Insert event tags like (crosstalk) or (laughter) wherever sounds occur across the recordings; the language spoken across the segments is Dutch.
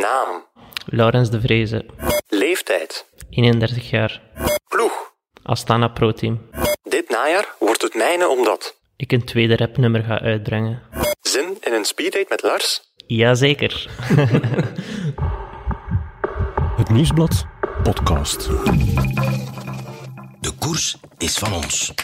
Naam. Laurens de Vreese, Leeftijd. 31 jaar. Ploeg. Astana Pro Team. Dit najaar wordt het mijne omdat. Ik een tweede rapnummer ga uitbrengen. Zin in een speeddate met Lars? Jazeker. (laughs) Het Nieuwsblad podcast. De koers is van ons.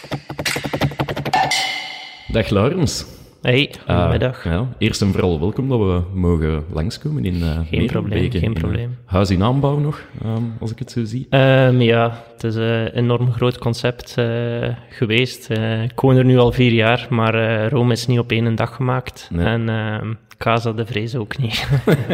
Dag Laurens. Hey, Ah, goedemiddag. ja, eerst en vooral welkom dat we mogen langskomen in uh, Geen probleem, geen probleem. huis in aanbouw nog, ehm, als ik het zo zie. Ehm, ja, het is een enorm groot concept eh, geweest. Eh, ik woon er nu al vier jaar, maar eh, Rome is niet op één dag gemaakt. Nee. En ehm Casa de Vrees ook niet.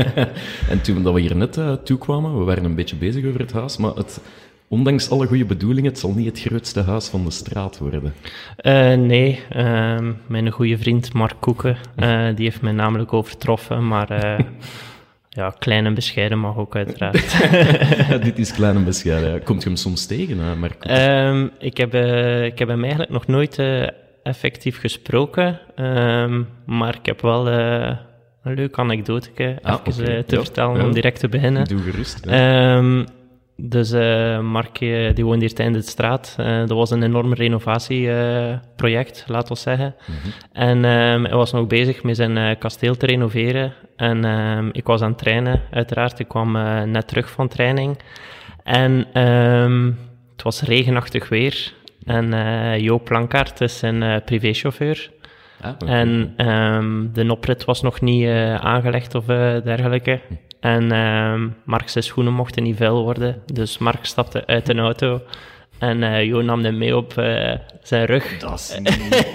(laughs) En toen dat we hier net toekwamen, we waren een beetje bezig over het huis, maar het, ondanks alle goede bedoelingen, het zal niet het grootste huis van de straat worden. Eh, nee, ehm, mijn goede vriend Mark Koeken, eh, (laughs) die heeft mij namelijk overtroffen, maar eh, (laughs) ja, klein en bescheiden mag ook uiteraard. (laughs) Dit is klein en bescheiden. ja. Komt je hem soms tegen, hè, Marco? Ehm, ik, heb, ik heb hem eigenlijk nog nooit effectief gesproken, ehm, maar ik heb wel een leuke anekdote Ah, even te Ja, vertellen ja. om direct te beginnen. Doe gerust. hè. Dus eh Mark, eh, die woont hier in de straat. Eh, dat was een enorm renovatieproject, laat we zeggen. En ehm, hij was nog bezig met zijn kasteel te renoveren. En ehm, ik was aan het trainen, uiteraard. Ik kwam net terug van training. En ehm, het was regenachtig weer. En Joop Plankaart is zijn eh, privéchauffeur. Ah. En de oprit was nog niet aangelegd of dergelijke. En ehm Mark zijn schoenen mochten niet vuil worden. Dus Mark stapte uit een auto. En eh Jo nam hem mee op eh, zijn rug. Dat is (laughs) niet...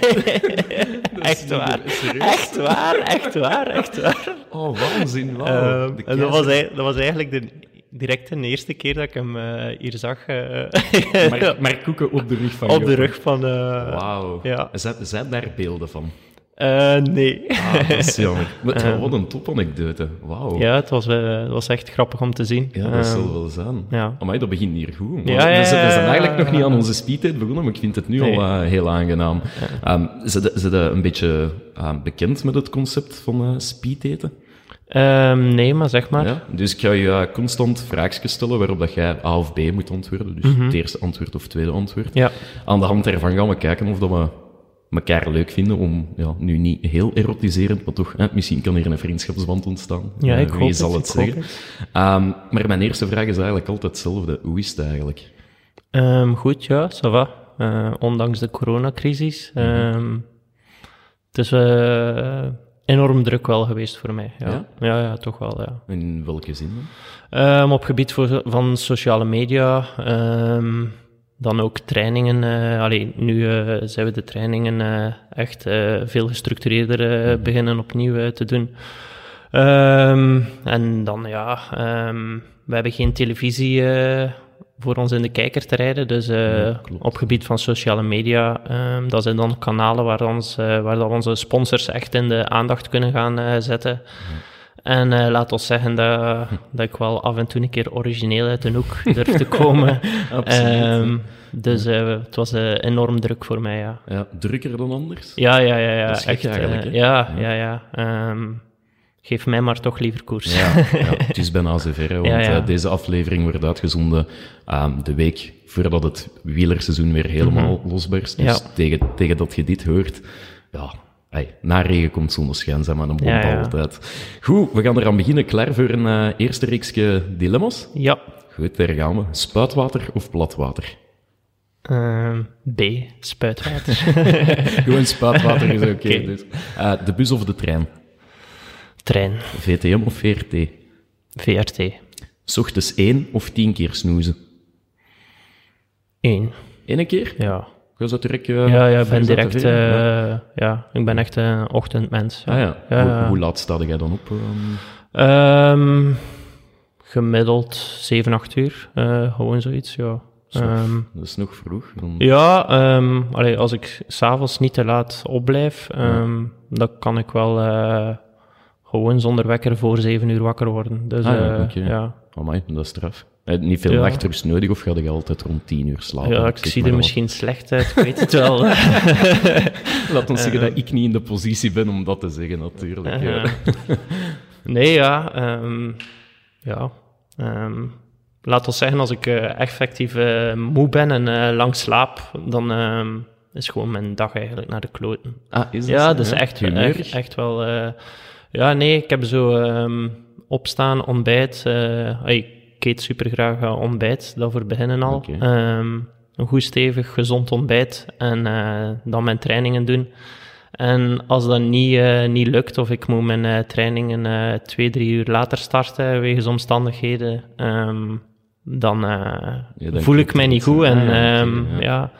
echt waar. Echt waar, echt waar, echt waar. Oh, waanzin. Wow. Ehm, De en dat was, dat was eigenlijk de, direct de eerste keer dat ik hem eh, hier zag. eh, Maar, maar koeken op de rug van (laughs) op de rug van... eh, Wauw. Ja. Zijn, zijn daar beelden van? Eh, nee. Ah, dat is jammer. (laughs) Maar het- Ehm. wat een topanekdote. Wauw. Ja, het was, eh, het was echt grappig om te zien. Ja, dat Ehm, zal wel zijn. ja. Amai, dat begint hier goed. Ja, we, zijn, we zijn ja, eigenlijk nog niet aan onze speedtijd begonnen, maar ik vind het nu Nee. al eh, heel aangenaam. Ehm zijn een beetje eh, bekend met het concept van eh speeddaten? Ehm, nee, maar zeg maar. Ja? Dus ik ga je eh, constant vraagjes stellen waarop dat jij A of B moet antwoorden. Dus het eerste antwoord of het tweede antwoord. Mhm. Ja. Aan de hand daarvan gaan we kijken of dat we elkaar leuk vinden om, ja, nu niet heel erotiserend, maar toch, hè, misschien kan hier een vriendschapsband ontstaan. Ja, Eh, ik Wie hoop zal het, zeggen? Ehm, maar mijn eerste vraag is eigenlijk altijd hetzelfde. Hoe is het eigenlijk? Ehm, goed, ja, ça va. Eh, ondanks de coronacrisis. Mhm. Ehm, het is eh, enorm druk wel geweest voor mij. Ja, Ja? ja, ja, toch wel, ja. In welke zin dan? Op gebied voor, van sociale media, dan ook trainingen. allee, nu eh, zijn we de trainingen eh, echt veel gestructureerder eh, beginnen opnieuw te doen. Ehm, en dan ja, ehm, we hebben geen televisie voor ons in de kijker te rijden. Dus op gebied van sociale media, ehm, dat zijn dan kanalen waar, ons, waar dat onze sponsors echt in de aandacht kunnen gaan zetten. En eh, laat ons zeggen dat, dat ik wel af en toe een keer origineel uit de hoek durf te komen. (laughs) Absoluut, Ehm, dus eh, het was eh, enorm druk voor mij, ja. Ja, drukker dan anders? Ja, ja, ja. ja Dat echt, eigenlijk, ja, ja, ja. Ehm, geef mij maar toch liever koers. Ja, ja, (laughs) het is bijna zover, want Ja, ja. deze aflevering wordt uitgezonden ehm, de week voordat het wielerseizoen weer helemaal losbarst. Dus Ja. tegen, tegen dat je dit hoort, ja, hey, na regen komt zonneschijn, zeg maar een bomp Ja, ja. altijd. Goed, we gaan eraan beginnen. Klaar voor een eh, eerste reeksje dilemma's? Ja. Goed, daar gaan we. Spuitwater of platwater? Ehm, B, spuitwater. (laughs) Gewoon spuitwater is (laughs) oké. Dus. Eh, de bus of de trein? Trein, VTM of VRT? VRT. Ochtends één of tien keer snoezen? 1. Eén keer? Ja. Zo direct... eh, Ja, ja, ik ben direct, verder? Ja. ja, ik ben echt een ochtendmens. Ah ja. Ja, Hoe, laat sta jij dan op? Ehm, gemiddeld 7, 8 uur, eh, gewoon zoiets, ja. Ehm, dat is nog vroeg. Dan... ja, ehm, allee, als ik s'avonds niet te laat opblijf, dan kan ik wel gewoon zonder wekker voor 7 uur wakker worden. Dus Ah ja, oké. ja. Amai, dat is straf. Eh, niet veel Ja. nachtrust nodig, of ga je altijd rond tien uur slapen? ja, ik zie er wat. misschien slecht uit, ik weet het wel. (laughs) Laat ons zeggen Eh. dat ik niet in de positie ben om dat te zeggen, natuurlijk. ja. Eh, nee, ja. ehm, ja, ehm, laat ons zeggen, als ik eh, effectief moe ben en eh, lang slaap, dan ehm, is gewoon mijn dag eigenlijk naar de kloten. Ah, is dat Ja, zo? dus echt, Humeurig? echt, echt wel... eh, ja, nee, ik heb zo ehm, opstaan, ontbijt. eh, ik eet super graag ontbijt, dat voor beginnen al. Oké. Ehm, een goed stevig, gezond ontbijt en eh, dan mijn trainingen doen. En als dat niet, eh, niet lukt, of ik moet mijn eh, trainingen eh, twee, drie uur later starten, wegens omstandigheden, ehm, dan, eh, Ja, voel ik mij niet goed. En ja, ehm, ja. ja,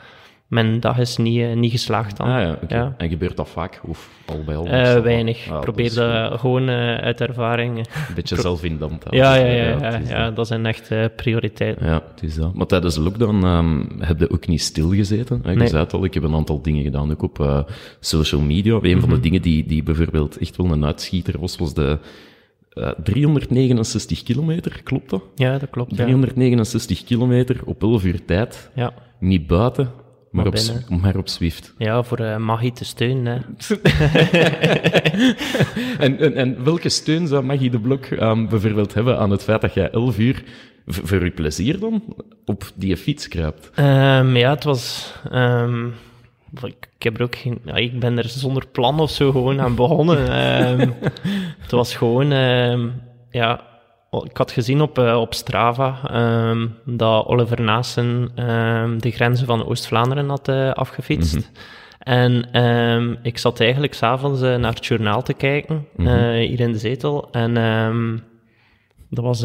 mijn dag is niet, eh, niet geslaagd dan. Ah ja. En gebeurt dat vaak? Of al bij al? Eh, weinig. Ah, Ik probeer dat gewoon eh, uit ervaring. Een beetje (laughs) zelf in houden. Ja, ja, ja, ja, ja, dat. zijn echt eh, prioriteiten. Ja, het is dat. Maar tijdens de lockdown ehm, heb je ook niet stilgezeten. Nee. zei het al, ik heb een aantal dingen gedaan, ook op social media. Een van de Mhm. dingen die, die bijvoorbeeld echt wel een uitschieter was, was de eh, 369 kilometer, klopt dat? Ja, dat klopt. Ja. 369 kilometer op 11 uur tijd. Ja. Niet buiten, maar, Maar op, maar op Zwift. ja, voor eh Maggie te steunen. Hè. (laughs) (laughs) En, en, en welke steun zou Maggie de Blok ehm, bijvoorbeeld hebben aan het feit dat jij 11 uur, voor je plezier dan, op die fiets kruipt? Ehm, ja, het was... ehm, ik, ik heb er ook geen... Ja, ik ben er zonder plan of zo gewoon aan begonnen. (laughs) Het was gewoon... ja, ik had gezien op, eh, op Strava ehm, dat Oliver Naassen ehm, de grenzen van Oost-Vlaanderen had eh, afgefietst. En ehm, ik zat eigenlijk s'avonds avonds naar het journaal te kijken, eh, hier in de zetel. En dat was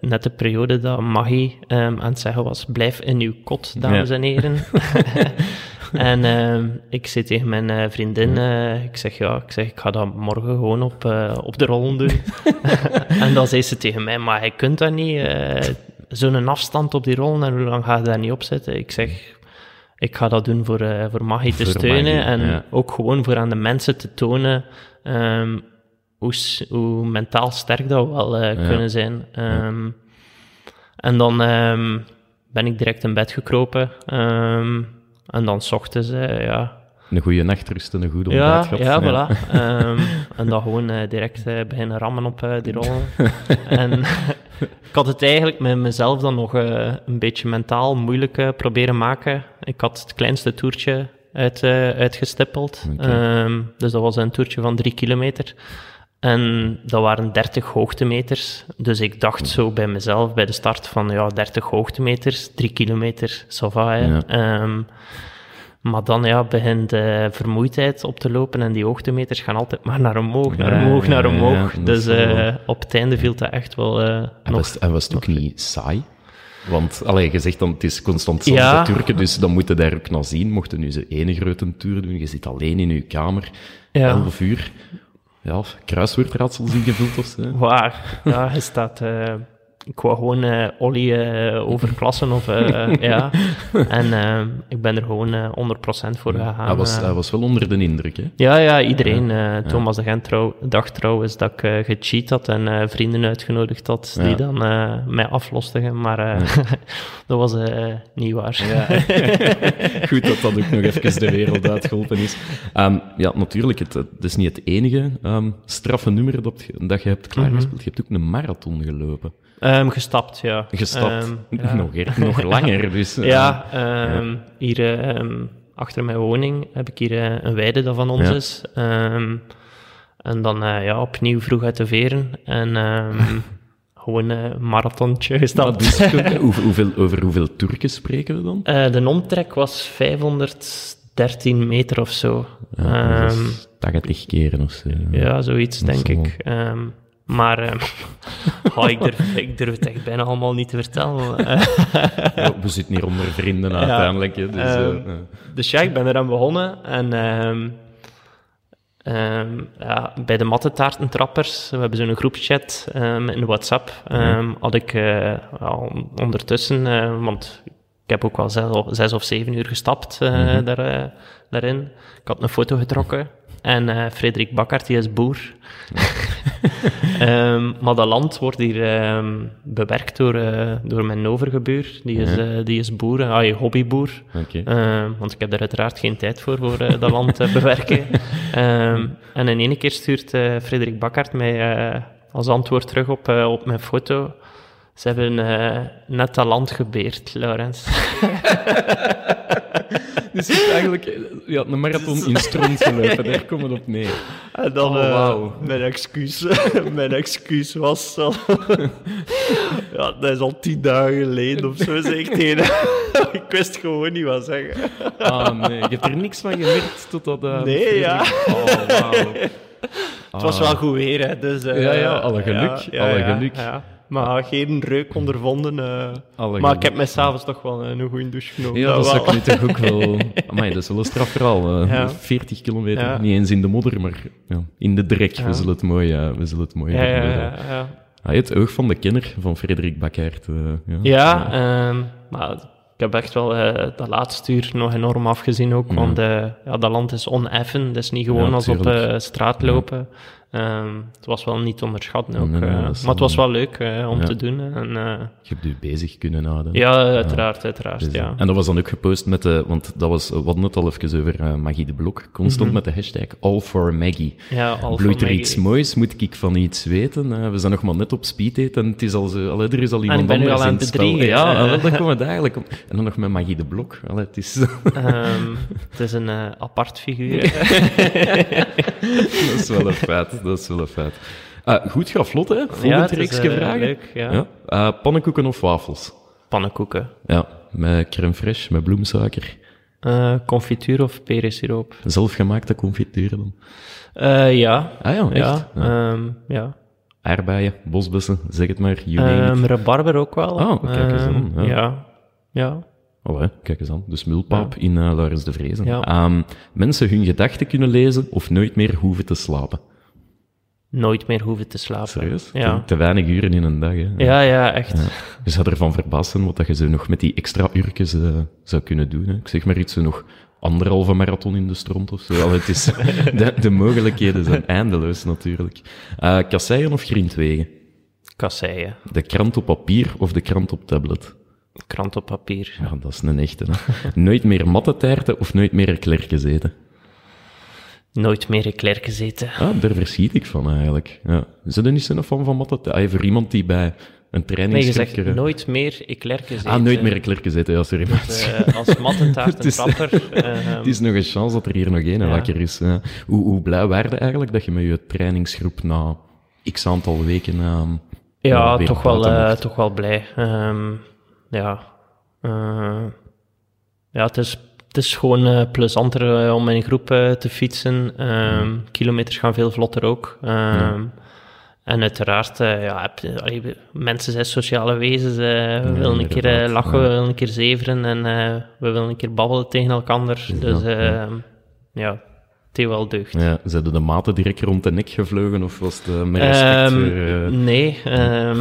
net de periode dat Maggie aan het zeggen was: blijf in uw kot, dames Ja. en heren. (laughs) (laughs) (laughs) en ehm, ik zei tegen mijn eh, vriendin: eh, ik zeg ja, ik zeg ik ga dat morgen gewoon op, eh, op de rollen doen. (laughs) (laughs) en dan zei ze tegen mij: maar je kunt dat niet, zo'n afstand op die rollen en hoe lang ga je daar niet op zitten? Ik zeg. Ik ga dat doen voor, voor Maggie te Voor steunen Maggie, en ja. ook gewoon voor aan de mensen te tonen ehm, hoe, hoe mentaal sterk dat we wel Ja. kunnen zijn. Ehm, En dan ben ik direct in bed gekropen. En dan ochtends, ja, Een goede nachtrust en een goede ja, ontbijt ja, gehad. voilà. Ehm, (laughs) en dan gewoon eh, direct eh, beginnen rammen op eh, die (laughs) rollen. en (laughs) ik had het eigenlijk met mezelf dan nog een beetje mentaal moeilijk proberen maken. Ik had het kleinste toertje uit, uitgestippeld. Ehm, dus dat was een toertje van drie kilometer. En dat waren 30 hoogtemeters. Dus ik dacht zo bij mezelf bij de start van ja, 30 hoogtemeters, 3 kilometer, ça va, hè. Ja. Ehm, maar dan ja, begint de vermoeidheid op te lopen en die hoogtemeters gaan altijd maar naar omhoog, naar omhoog, ja, naar omhoog. ja, dus eh, op het einde viel dat echt wel eh, En nog... was, en was het ook niet saai? Want, allee, je zegt dan, het is constant hetzelfde Ja. Turken, dus dan moeten daar ook naar zien. Mochten nu ze ene grote tour doen, je zit alleen in je kamer. 11 uur. Ja, kruiswoordraadsels ingevuld of zo. Waar? Ja, hij staat... eh, ik wou gewoon eh Olly eh, overklassen of... eh, (laughs) ja. En eh, ik ben er gewoon eh 100% voor gegaan. Hij was, eh. hij was wel onder de indruk, hè? Ja, ja, iedereen. eh, Thomas de Gent trouw, dacht trouwens dat ik eh, gecheat had en eh, vrienden uitgenodigd had die Ja. dan eh, mij aflostigen, maar eh, (laughs) dat was eh, niet waar. (laughs) Goed dat dat ook nog even de wereld uitgeholpen is. Ehm, ja, natuurlijk, het, het is niet het enige ehm, straffe nummer dat, dat je hebt klaargespeeld. Je hebt ook een marathon gelopen. Ehm, gestapt, ja. Gestapt. Ehm, (laughs) ja. nog, er- nog langer, dus... (laughs) eh, Ja, ehm, hier achter mijn woning heb ik hier eh, een weide dat van ons Ja. is. En dan eh, ja, opnieuw vroeg uit de veren en (laughs) gewoon eh, een marathontje maar gestapt. dus, hoeveel, over hoeveel Turken spreken we dan? Eh, de omtrek was 513 meter of zo. Ja, dat Ehm, is 80 keren of zo. ja, zoiets denk wel- ik. Maar ehm, (laughs) oh, ik, durf, ik durf het echt bijna allemaal niet te vertellen. Eh, (laughs) Ja, we zitten hier onder vrienden uiteindelijk. Dus, eh, eh. dus ja, ik ben eraan begonnen. En ehm, ehm, ja, bij de mattetaartentrappers, we hebben zo'n groepchat ehm, in WhatsApp, ehm, had ik eh, on- ondertussen, eh, want ik heb ook wel zes of, zes of zeven uur gestapt eh, daar, eh, daarin. Ik had een foto getrokken. En eh, Frederik Bakkert, die is boer. (laughs) Ehm, maar dat land wordt hier ehm, bewerkt door, eh, door mijn overgebuur. Die is, eh, die is boer, ah, hobbyboer. Ehm, want ik heb er uiteraard geen tijd voor, voor dat land te bewerken. (laughs) En in ene keer stuurt Frederik Bakkert mij... als antwoord terug op, op mijn foto. Ze hebben net dat land gebeerd, Laurens. (laughs) Dus je hebt eigenlijk ja, een marathon in stront gelopen, daar (laughs) komt het op neer. En dan, Oh, eh, wauw. mijn excuus, (laughs) mijn excuus was al... (laughs) ja, dat is al tien dagen geleden of zo, zeg ik. Ik wist gewoon niet wat zeggen. Ah nee, je hebt er niks van gemerkt totdat... eh, Nee, ja. Oh. Het was wel goed weer, hè, dus... eh, Ja, ja, alle geluk, alle geluk. Maar geen reuk ondervonden. eh. Maar ik heb mij s'avonds toch wel eh, een goede douche genomen. Ja, dat wel. zou ik nu toch ook wel... (laughs) Amai, dat is wel een strafverhaal. eh Ja. 40 kilometer, Ja. niet eens in de modder, maar ja, in de drek. We zullen het mooi, we zullen het mooi Ja, ja, verwoorden. ja, ja. Ah, het oog van de kenner van Frederik Bakkaert. eh, ja. Ja, ehm, maar ik heb echt wel eh, dat laatste uur nog enorm afgezien ook, want ja, dat land is oneffen. Dat is niet gewoon Ja, als op eh, straat lopen. Ehm, het was wel niet te onderschatten ook. Nee, nee, eh, dat maar het was wel- leuk eh, om Ja. te doen. En, eh, Je hebt u bezig kunnen houden. ja, uiteraard, uiteraard. Ja. En dat was dan ook gepost met de, want dat was, we hadden het al even over Maggie de Blok, constant met de hashtag All for Maggie. ja, Bloeit er iets moois? Moet ik van iets weten? We zijn nog maar net op speeddate en het is al zo, allee, er is al iemand ik ben anders al aan het bedriegen, Ja, daar komen we eigenlijk. En dan nog met Maggie de Blok. Allee, het is, Ehm, het is een apart figuur. (laughs) dat is wel een feit. (laughs) Dat is wel een feit. Eh, goed, ga vlot, hè? ja, Volgend het is reeksje eh, vragen. leuk. Ja. Ja. Eh, pannenkoeken of wafels? Pannenkoeken. Ja, met crème fraîche, met bloemsuiker. Confituur of perensiroop? Zelfgemaakte confituur dan. Ja. Ah ja, echt? Ja, Ja. ehm, ja. Aardbeien, bosbessen, zeg het maar, it. rabarber ook wel. Oh, kijk eens aan, Ehm, ja. ja. ja. Oh, hè, kijk eens aan. Dus mulpaap in uh, Laurens de Vrezen. Ja. Mensen hun gedachten kunnen lezen of nooit meer hoeven te slapen. Nooit meer hoeven te slapen. Serieus? Ja. Te, weinig uren in een dag, hè. Ja, ja, echt. Je zou ervan verbaasd zijn wat dat je zo nog met die extra uurtjes eh, zou kunnen doen. Hè. Ik zeg maar iets, zo nog anderhalve marathon in de stront of zo. Het is, (laughs) de, de mogelijkheden zijn eindeloos natuurlijk. Eh kasseien of grindwegen? Kasseien. De krant op papier of de krant op tablet? Krant op papier. Ja, dat is een echte. Hè. nooit meer mattetaarten of nooit meer klerken eten? Nooit meer klerken zitten. Ah, daar verschiet ik van eigenlijk. Ja. Is er niet zo'n fan van mattetaarten? Ah, voor iemand die bij een Nee, trainingsgroep... zegt nooit meer klerken zitten. Ah, nooit meer klerken zitten, ja, sorry. Eh, (laughs) als mattentaart en trapper. ehm, Het is (laughs) nog een chance dat er hier nog één Ja. wakker is. Hoe, hoe blij waren eigenlijk dat je met je trainingsgroep na x aantal weken... ehm, ja, toch wel, eh, toch wel blij. Ehm, ja. Eh, ja, het is, het is gewoon eh, plezanter eh, om in groep eh, te fietsen. Ehm, Kilometers gaan veel vlotter ook. Ehm, En uiteraard, ja, heb, allee, mensen zijn sociale wezens. we willen een keer lachen, ja. we willen een keer zeveren en we willen een keer babbelen tegen elkaar. Dus ja, het heeft wel deugd. Ja, zeiden de maten direct rond de nek gevlogen of was het met respect Ehm, voor... Nee, ehm,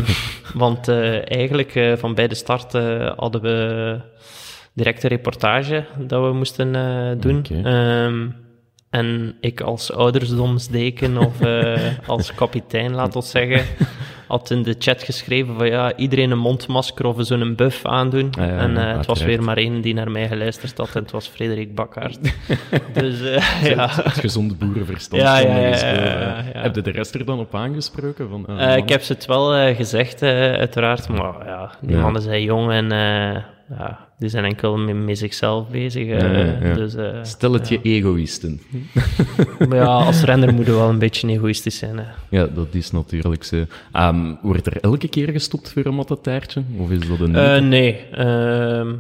want eigenlijk van bij de start hadden we direct een reportage dat we moesten eh, doen. Ehm, en ik als oudersdomsdeken of eh, (laughs) als kapitein, laat ons zeggen, had in de chat geschreven van ja, iedereen een mondmasker of zo'n buff aandoen. Ah, ja, en eh, het was weer maar één die naar mij geluisterd had en het was Frederik Bakkaert. (laughs) dus eh, ja... Het gezonde boerenverstand. Ja. Heb je de rest er dan op aangesproken? Van, ik heb ze het wel gezegd, uiteraard. Maar ja, die mannen zijn jong en ja, die zijn enkel met, met zichzelf bezig. eh, Ja, ja, ja. Dus, eh, Stel het je egoïsten. (laughs) maar ja, als renner moet je wel een beetje egoïstisch zijn. Hè. Ja, dat is natuurlijk zo. Ehm, wordt er elke keer gestopt voor een mattetaartje? Of is dat een... Eh, nee, ehm,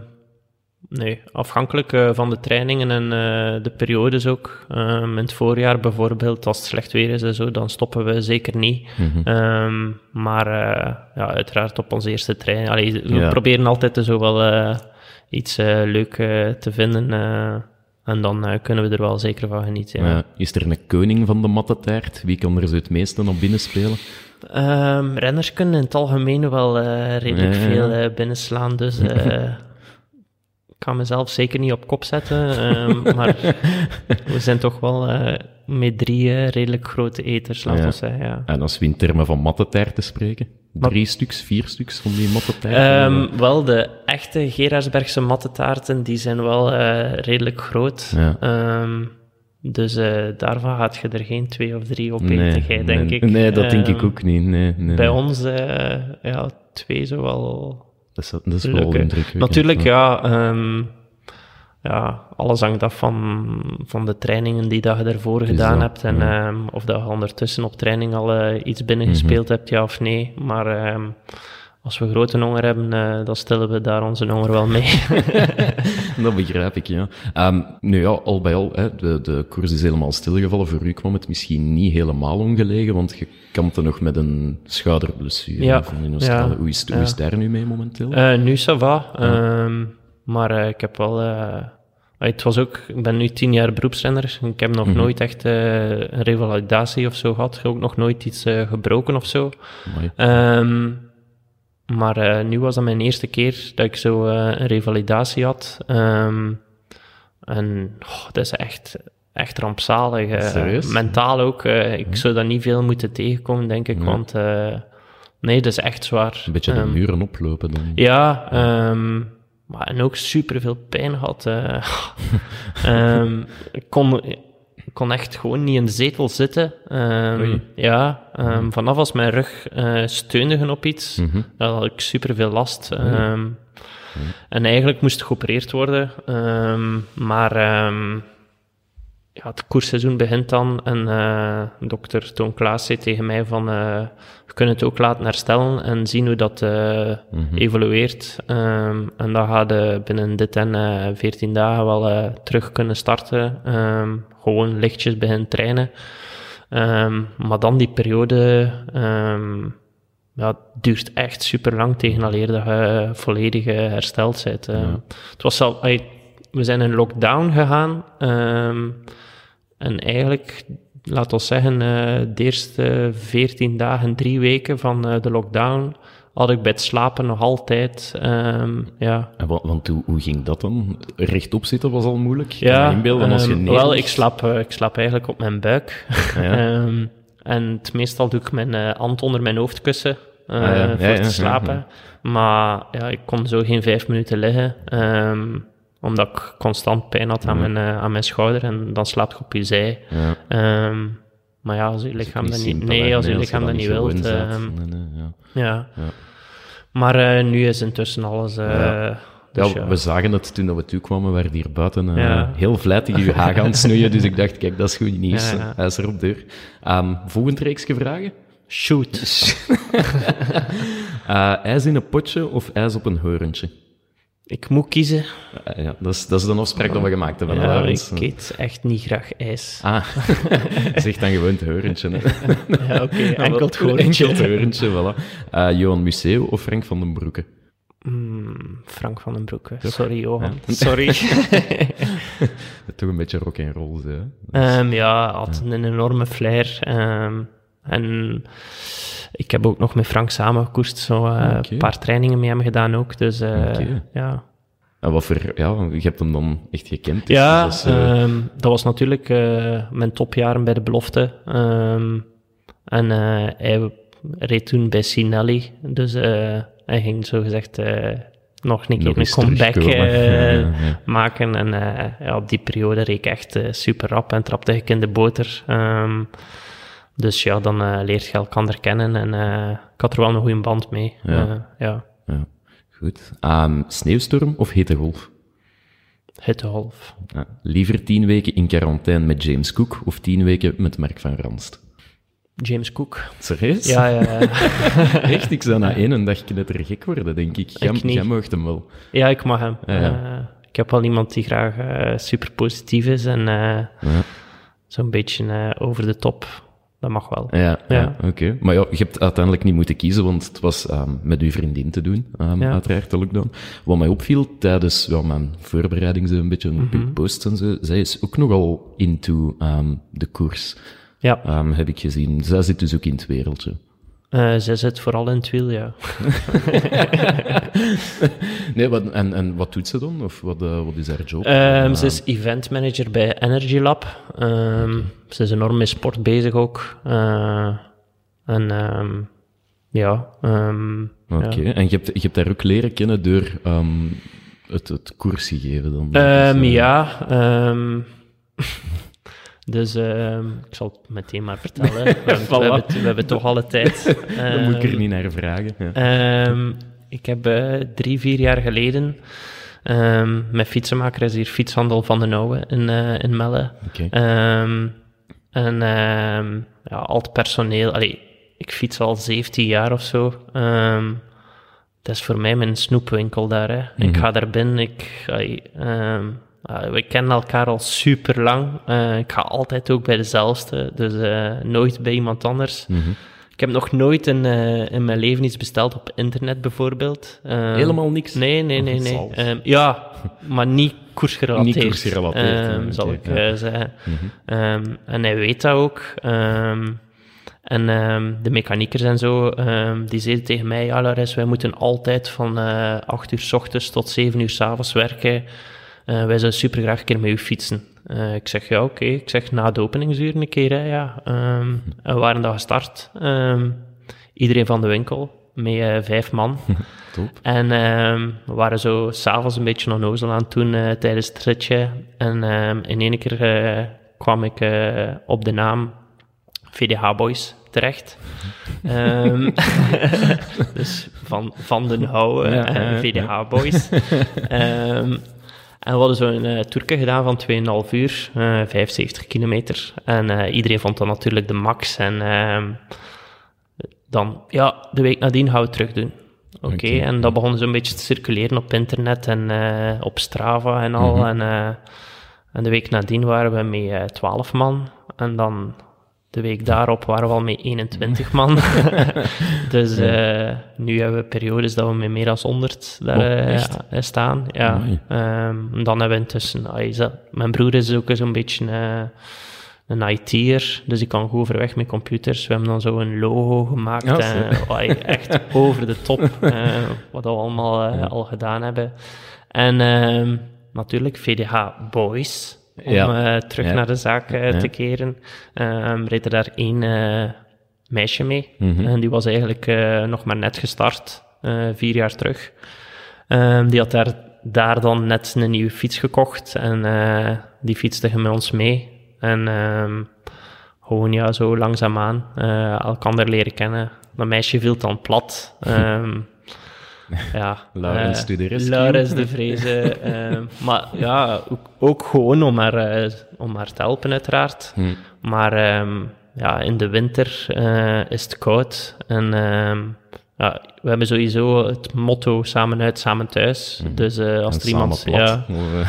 nee, afhankelijk eh, van de trainingen en eh, de periodes ook. Ehm, in het voorjaar bijvoorbeeld, als het slecht weer is en zo, dan stoppen we zeker niet. Mhm. Ehm, maar eh, ja, uiteraard op onze eerste training. Allee, we Ja. proberen altijd zo wel iets leuk eh, te vinden. en dan kunnen we er wel zeker van genieten. Ja. Is er een koning van de mattetaart? Wie kan er zo het meeste naar binnen spelen? Ehm, renners kunnen in het algemeen wel redelijk veel binnenslaan, dus (laughs) ga mezelf zeker niet op kop zetten. ehm, (laughs) maar we zijn toch wel eh, met drie eh, redelijk grote eters, laten Ja. we zeggen. Ja. En als we in termen van mattetaarten spreken, drie stuks, vier stuks van die mattetaarten? Ehm, wel, de echte Gerardsbergse mattetaarten, die zijn wel eh, redelijk groot. Ja. Ehm, dus daarvan gaat je er geen twee of drie op Nee, eten, jij, denk nee, ik. Nee, dat denk ik ook niet. Nee, nee, Bij ons, ja, twee zo wel Dat is, dat is wel. Natuurlijk, ja, ehm, ja, alles hangt af van, van de trainingen die dat je ervoor gedaan dat, hebt. En ja. ehm, of dat je ondertussen op training al eh, iets binnengespeeld Mhm. hebt, ja of nee. Maar ehm, als we grote honger hebben, eh, dan stellen we daar onze honger wel mee. (laughs) Dat begrijp ik, ja. Ehm, nu ja, al bij al, hè, de, de koers is helemaal stilgevallen. Voor u kwam het misschien niet helemaal ongelegen, want je kampte nog met een schouderblessure Ja, van in Australië. ja, hoe, is, hoe ja. is daar nu mee momenteel? Eh, nu ça va. Ehm, maar eh, ik heb wel... eh, het was ook, ik ben nu tien jaar beroepsrenner. Ik heb nog Mhm. nooit echt een revalidatie of zo gehad. Ook nog nooit iets gebroken of zo. Ehm, maar eh, nu was dat mijn eerste keer dat ik zo eh, een revalidatie had. Ehm, en oh, dat is echt, echt rampzalig. eh. Serieus? mentaal ook. ik zou dat niet veel moeten tegenkomen, denk ik. Want nee, dat is echt zwaar. Een beetje de Ehm, muren oplopen dan. ja, ehm, maar en ook super veel pijn. (laughs) Ehm, ik, kon, kon echt gewoon niet in de zetel zitten. Ehm, ja, ehm, vanaf als mijn rug eh steunde op iets, dan had ik super veel last. Ehm, En eigenlijk moest geopereerd worden. maar ja, het koersseizoen begint dan en eh, dokter Toon Klaas zei tegen mij van eh, we kunnen het ook laten herstellen en zien hoe dat eh, evolueert. Ehm, en dan gaat je binnen dit en eh 14 dagen wel terug kunnen starten. Ehm, gewoon lichtjes beginnen trainen. Ehm, maar dan die periode ja, duurt echt super lang tegen alleer dat je volledig hersteld bent. Het was al, we zijn in lockdown gegaan. En eigenlijk, laat ons zeggen, eh, de eerste 14 dagen, drie weken van eh, de lockdown, had ik bij het slapen nog altijd. ehm, ja, En wa- want hoe, hoe ging dat dan? Rechtop zitten was al moeilijk. Ja, inbeelden als je neerligt. wel, ik slaap, eh, ik slaap eigenlijk op mijn buik. Ja. (laughs) Ehm, en het meestal doe ik mijn eh, hand onder mijn hoofdkussen eh, Ah, ja. Voor ja, te ja, slapen. Maar ja, ik kon zo geen vijf minuten liggen, omdat ik constant pijn had aan, mijn, eh, aan mijn schouder. En dan slaap je op je zij. Ja. Ehm, maar ja, als je lichaam dat niet, nee, als je lichaam dat niet wilt. ehm, ja. Maar eh, nu is intussen alles. eh, Ja. dus ja, ja. we zagen het toen dat we toekwamen, waren hier buiten Ja. heel vlijtig uw haag aan het snoeien, dus ik dacht, kijk, dat is goed nieuws. Hij is er op deur. Um, volgend reeksje vragen. Shoot. (laughs) Eh, ijs in een potje of ijs op een horentje? Ik moet kiezen. Eh, ja, dat is, dat is de afspraak die we gemaakt hebben. Ja, ik eet echt niet graag ijs. Ah, (laughs) zeg dan gewoon het horentje. Hè. (laughs) Ja, oké, (laughs) enkel het Enkel horentje. het horentje, voilà. Eh, Johan Museo of Frank van den Broeke? Mm, Frank van den Broeke. Sorry, Johan. Sorry. Toch een beetje rock en roll, hè? Ehm, ja, had een enorme flair. ehm, en ik heb ook nog met Frank samengekoerst. Zo eh, Oké. een paar trainingen met hem gedaan ook. Dus eh, Oké. ja. En wat voor, ja, je hebt hem dan echt gekend. dus Ja, dat, is, eh, ehm, dat was natuurlijk mijn topjaren bij de belofte. Ehm, en hij reed toen bij Sinelli. Dus hij ging zogezegd eh nog een keer Nog een comeback (laughs) Ja, ja, maken. En ja, op die periode reed ik echt super rap en trapte ik in de boter. Ehm, dus ja, dan eh, leert je elkaar kennen. En eh, ik had er wel een goede band mee. Ja. Eh, ja, ja. Goed. Ehm, sneeuwstorm of hete golf? hittegolf. Ja. Liever tien weken in quarantaine met James Cook of tien weken met Mark van Ranst? James Cook. Serieus? Ja, ja, ja. (laughs) Echt? Ik zou na één dag knettergek worden, denk ik. Jij, Ik jij mag hem wel. Ja, ik mag hem. Ik heb wel iemand die graag super positief is en Ja. zo'n beetje over de top. Dat mag wel. Ja, ja. Oké. Maar ja, je hebt uiteindelijk niet moeten kiezen, want het was ehm, met uw vriendin te doen, Ja. uiteraard, de lockdown. Wat mij opviel tijdens ja, mijn voorbereiding, zo een beetje op Mhm. uw posts en zo, zij is ook nogal into ehm, de koers, Ja, heb ik gezien. Zij zit dus ook in het wereldje. Eh, zij zit vooral in het wiel, ja. (laughs) Nee, wat, en, en wat doet ze dan? Of wat, eh, wat is haar job? Ehm, Eh, ze is event manager bij Energy Lab. Ehm, Ze is enorm met sport bezig ook. Eh, en ehm, ja, Oké, ja. en je hebt, je hebt haar ook leren kennen door het, het koersgegeven dan? Ehm, Dus, eh, ja, Dus ehm, ik zal het meteen maar vertellen. (laughs) We, hebben, we, hebben, we hebben toch alle tijd. (laughs) Dan moet ik er Ehm, niet naar vragen. Ja. Ehm, ik heb eh, drie, vier jaar geleden ehm met fietsenmaker is hier Fietshandel van de Nouwe in, eh, in Melle. Ehm, en ja, al het personeel, allee, ik fiets al 17 jaar of zo. Dat is voor mij mijn snoepwinkel daar. Hè. Ik Mhm. ga daar binnen, ik, allee, ehm, ja, we kennen elkaar al super lang. ik ga altijd ook bij dezelfde, dus eh, nooit bij iemand anders. Mhm. Ik heb nog nooit in, eh, in mijn leven iets besteld op internet, bijvoorbeeld. Ehm, Helemaal niks? Nee, nee, nee. Of nee. zelfs? Ehm, ja, maar niet koersgerelateerd. Niet koersgerelateerd, ehm, ja, zal ik ja. eh, zeggen. Mhm. Ehm, en hij weet dat ook. Ehm, en ehm, de mechaniekers en zo, ehm, die zeiden tegen mij, ja wij moeten altijd van eh 8 uur s ochtends tot 7 uur s avonds werken. Eh, wij zouden super graag een keer met u fietsen. Eh, ik zeg, ja oké. Ik zeg, na de openingsuur een keer, hè, ja. Ehm, we waren dan gestart. Ehm, iedereen van de winkel, met eh, vijf man. (laughs) Top. En ehm, we waren zo s'avonds een beetje onnozel aan eh, tijdens het ritje. En in één keer kwam ik op de naam VDH Boys terecht. (laughs) (laughs) Dus van, van den Houwe Ja. VDH Boys. Ehm, en we hadden zo'n uh, toerke gedaan van 2,5 uur, eh 75 kilometer. En eh, iedereen vond dat natuurlijk de max. En ehm, dan, ja, de week nadien gaan we het terug doen. Oké, en dat begon zo'n beetje te circuleren op internet en eh, op Strava en al. Mhm. en, eh, en de week nadien waren we met eh 12 man. En dan de week daarop waren we al met 21 man. (laughs) dus eh, nu hebben we periodes dat we met meer dan 100 daar Oh, eh, eh, staan. Ja. Ehm, dan hebben we intussen... ah, dat- mijn broer is ook zo'n beetje... een IT'er, dus ik kan goed overweg met computers. We hebben dan zo een logo gemaakt. Ja, en, ah, echt (laughs) over de top, (laughs) wat we allemaal al gedaan hebben. En ehm, natuurlijk VDH Boys, om Ja. eh, terug naar de zaak eh, te keren. Ehm reed er daar één eh, meisje mee. Mhm. En die was eigenlijk nog maar net gestart, vier jaar terug. Ehm, die had daar, daar dan net een nieuwe fiets gekocht en die fietste met ons mee. En ehm, gewoon ja, zo langzaamaan eh elkander leren kennen. Dat meisje viel dan plat. (laughs) ja, (laughs) Laurens eh. Laurens de (laughs) Vreeze. ehm, maar ja, ook, ook gewoon om haar, eh, om haar te helpen uiteraard. Hm. Maar ehm, ja, in de winter eh, is het koud. En ehm, ja, we hebben sowieso het motto samen uit, samen thuis. Dus eh, als En er iemand... Ja, eh,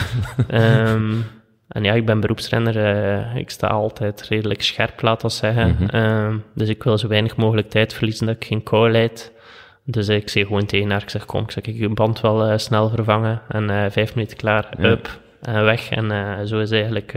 (laughs) Ehm, en ja, ik ben beroepsrenner. eh, ik sta altijd redelijk scherp, laat dat zeggen. Mhm. Dus ik wil zo weinig mogelijk tijd verliezen dat ik geen kou leid. Dus ik zeg gewoon tegen haar, ik zeg kom, ik zeg, ik je band wel eh, snel vervangen. En eh, vijf minuten klaar, Ja. up, en weg. En eh, zo is eigenlijk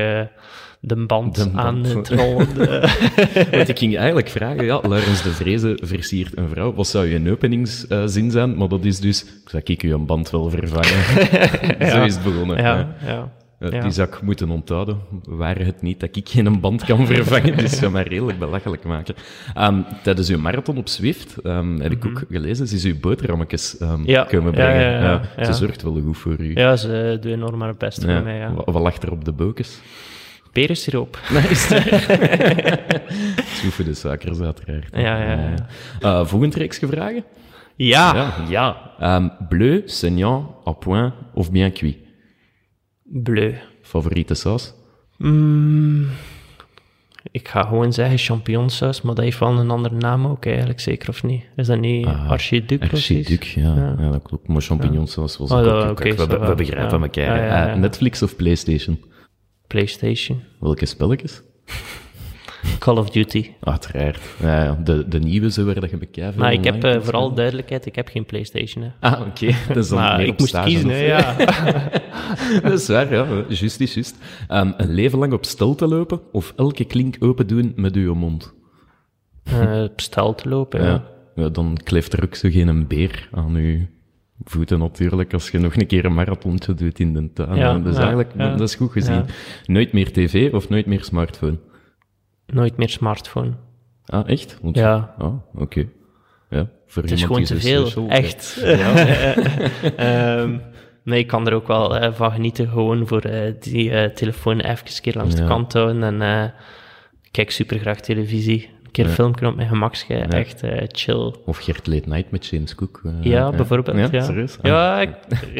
de band, De band. aan het (laughs) rollen. (laughs) Want ik ging eigenlijk vragen, ja, Laurens de Vreeze versiert een vrouw. Wat zou je openingszin zijn? Maar dat is dus, ik zou ik u een band wel vervangen. (laughs) Zo is het begonnen. ja, ja. Eh, Ja. Die zou ik moeten onthouden. Waren het niet dat ik geen band kan vervangen, dus zou mij redelijk belachelijk maken. Ehm, tijdens uw marathon op Zwift heb ik ook gelezen, ze is uw boterhammetjes ehm, Mhm. Ja, komen brengen. ja, ja. Ze zorgt wel goed voor u. Ja, ze doen enorm haar best voor mij, ja. Wat, lag er op de bokens? Perensiroop. Nice. Voor de suikers, uiteraard. Ja, ja. Eh, volgend reeksje vragen? Ja, Ja. ja. Ehm, bleu, saignant, à point of bien cuit? Bleu. Favoriete saus? Mm, ik ga gewoon zeggen champignonsaus, maar dat heeft wel een andere naam ook eigenlijk, zeker of niet? Is dat niet Ah, archiduc Archiduc, ja, Ja. ja. dat klopt. Maar champignonsaus was Oh, ook... kijk, we, begrijpen elkaar. Ja, Netflix of Playstation? PlayStation. Welke spelletjes? Call of Duty. Uiteraard. Ja, de, de nieuwe, zo waar dat. Maar ik heb eh, vooral duidelijkheid, ik heb geen PlayStation. Hè. Ah, oké. (laughs) Dat is dan Maar ik moest stage kiezen, hè, ja. (laughs) dat is waar, ja. Juist is juist. Ehm, een leven lang op stel te lopen of elke klink open doen met uw mond? Eh, op stel te lopen, ja. Ja. Dan kleeft er ook zo geen beer aan uw voeten natuurlijk, als je nog een keer een marathontje doet in de tuin. Ja, dus ja, eigenlijk, ja. dat is goed gezien. Nooit meer tv of nooit meer smartphone? Nooit meer smartphone. Ah, echt? Want- Ja. Ah, oké. Ja, voor Het is gewoon te veel, social- echt. Ja. Ehm, Nee, ik kan er ook wel eh, van genieten, gewoon voor eh, die eh, telefoon even een keer langs de Ja. kant houden. En eh, ik kijk super graag televisie. Een keer Ja. filmpje op mijn gemakje, echt eh, chill. Of Gert Late Night met James Cook. eh, Ja, bijvoorbeeld. Ja, serieus? Ah. Ja, ik,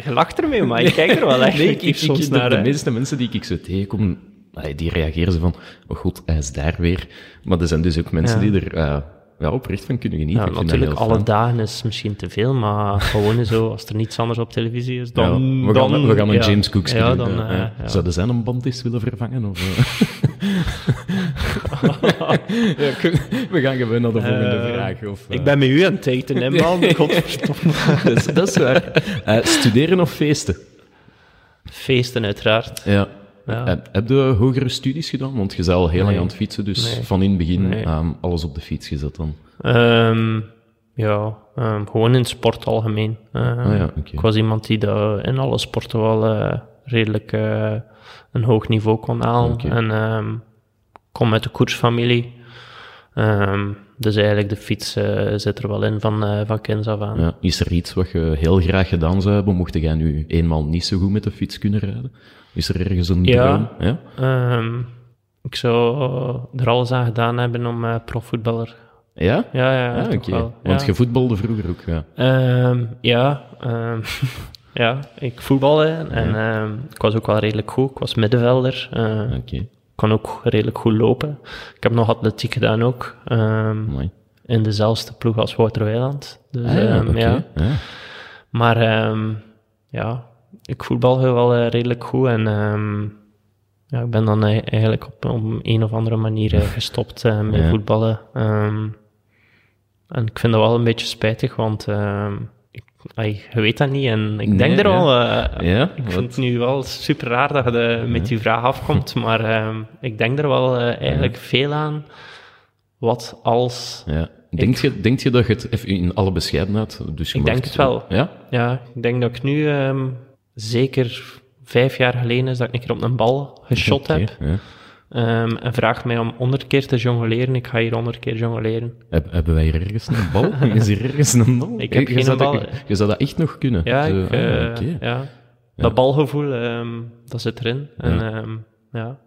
je lacht ermee, maar ik kijk er wel echt Nee, ik, ik, soms de, naar. de hè. meeste mensen die ik zo tegenkom, allee, die reageren zo van, oh god, hij is daar weer. Maar er zijn dus ook mensen Ja. die er eh, ja, oprecht van kunnen genieten. Ja, natuurlijk, alle fijn. dagen is misschien te veel, maar (laughs) gewoon zo, als er niets anders op televisie is, Ja, dan... we, gaan, dan, we gaan een ja. James Cook Ja, doen. dan... ja, eh, ja. ja. Zouden zij een band eens willen vervangen? Of, eh? (laughs) (laughs) ja, we gaan gewoon naar de volgende vraag. Of, Ik ben met u aan het daten, hè, man. Godverdomme. dat, is, dat is waar. Studeren of feesten? Feesten, uiteraard. Ja. Ja. Heb, heb je hogere studies gedaan? Want je bent al heel lang aan het fietsen, dus Nee. van in het begin Nee. ehm, alles op de fiets gezet dan. Ehm, ja, ehm, gewoon in sport algemeen. Ah ja. Ik was iemand die dat in alle sporten wel eh, redelijk eh, een hoog niveau kon halen. Oké. En kom uit de koersfamilie. Dus eigenlijk de fiets eh, zit er wel in van, eh van kinds af aan. Ja. Is er iets wat je heel graag gedaan zou hebben, mocht jij nu eenmaal niet zo goed met de fiets kunnen rijden? Is er ergens een Ja. droom? Ja. Ehm, ik zou er alles aan gedaan hebben om eh, profvoetballer. Ja? Ja, ja, toch oké. Want ja. je voetbalde vroeger ook, ja. Ehm, ja, ehm, (laughs) ja, ik voetbalde en ik was ook wel redelijk goed. Ik was middenvelder. Oké, kon ook redelijk goed lopen. Ik heb nog atletiek gedaan ook. ehm, mooi. in dezelfde ploeg als Wouter Weiland. Dus, Ah, ja, ehm, ja. Ja. Maar ehm, ja, ik voetbal wel eh, redelijk goed. En ja, ik ben dan eigenlijk op, op een of andere manier eh, (laughs) gestopt eh, met Ja. voetballen. En ik vind dat wel een beetje spijtig, want ai, je weet dat niet. En ik Nee, denk er ja. al... eh, Ja, ik wat- vind het nu wel super raar dat je de- met die vraag afkomt, (laughs) maar ehm, ik denk er wel eh, eigenlijk veel aan. Wat als... Ja. Denk, je, denk je dat je het even in alle bescheidenheid... Dus Ik denk het wel. Ja? Ja, ik denk dat ik nu ehm, zeker vijf jaar geleden is dat ik een keer op een bal geschot Oké, heb. Ja. Ehm, en vraagt mij om honderd keer te jongleren. Ik ga hier honderd keer jongleren. Heb, hebben wij hier ergens een bal? (laughs) Is hier ergens een bal? Ik heb je geen zou dat- bal. je zou dat echt nog kunnen? Ja, Zo, ik, ah, eh, oké. ja. dat balgevoel, ehm, dat zit erin. En, Ja. ehm, ja.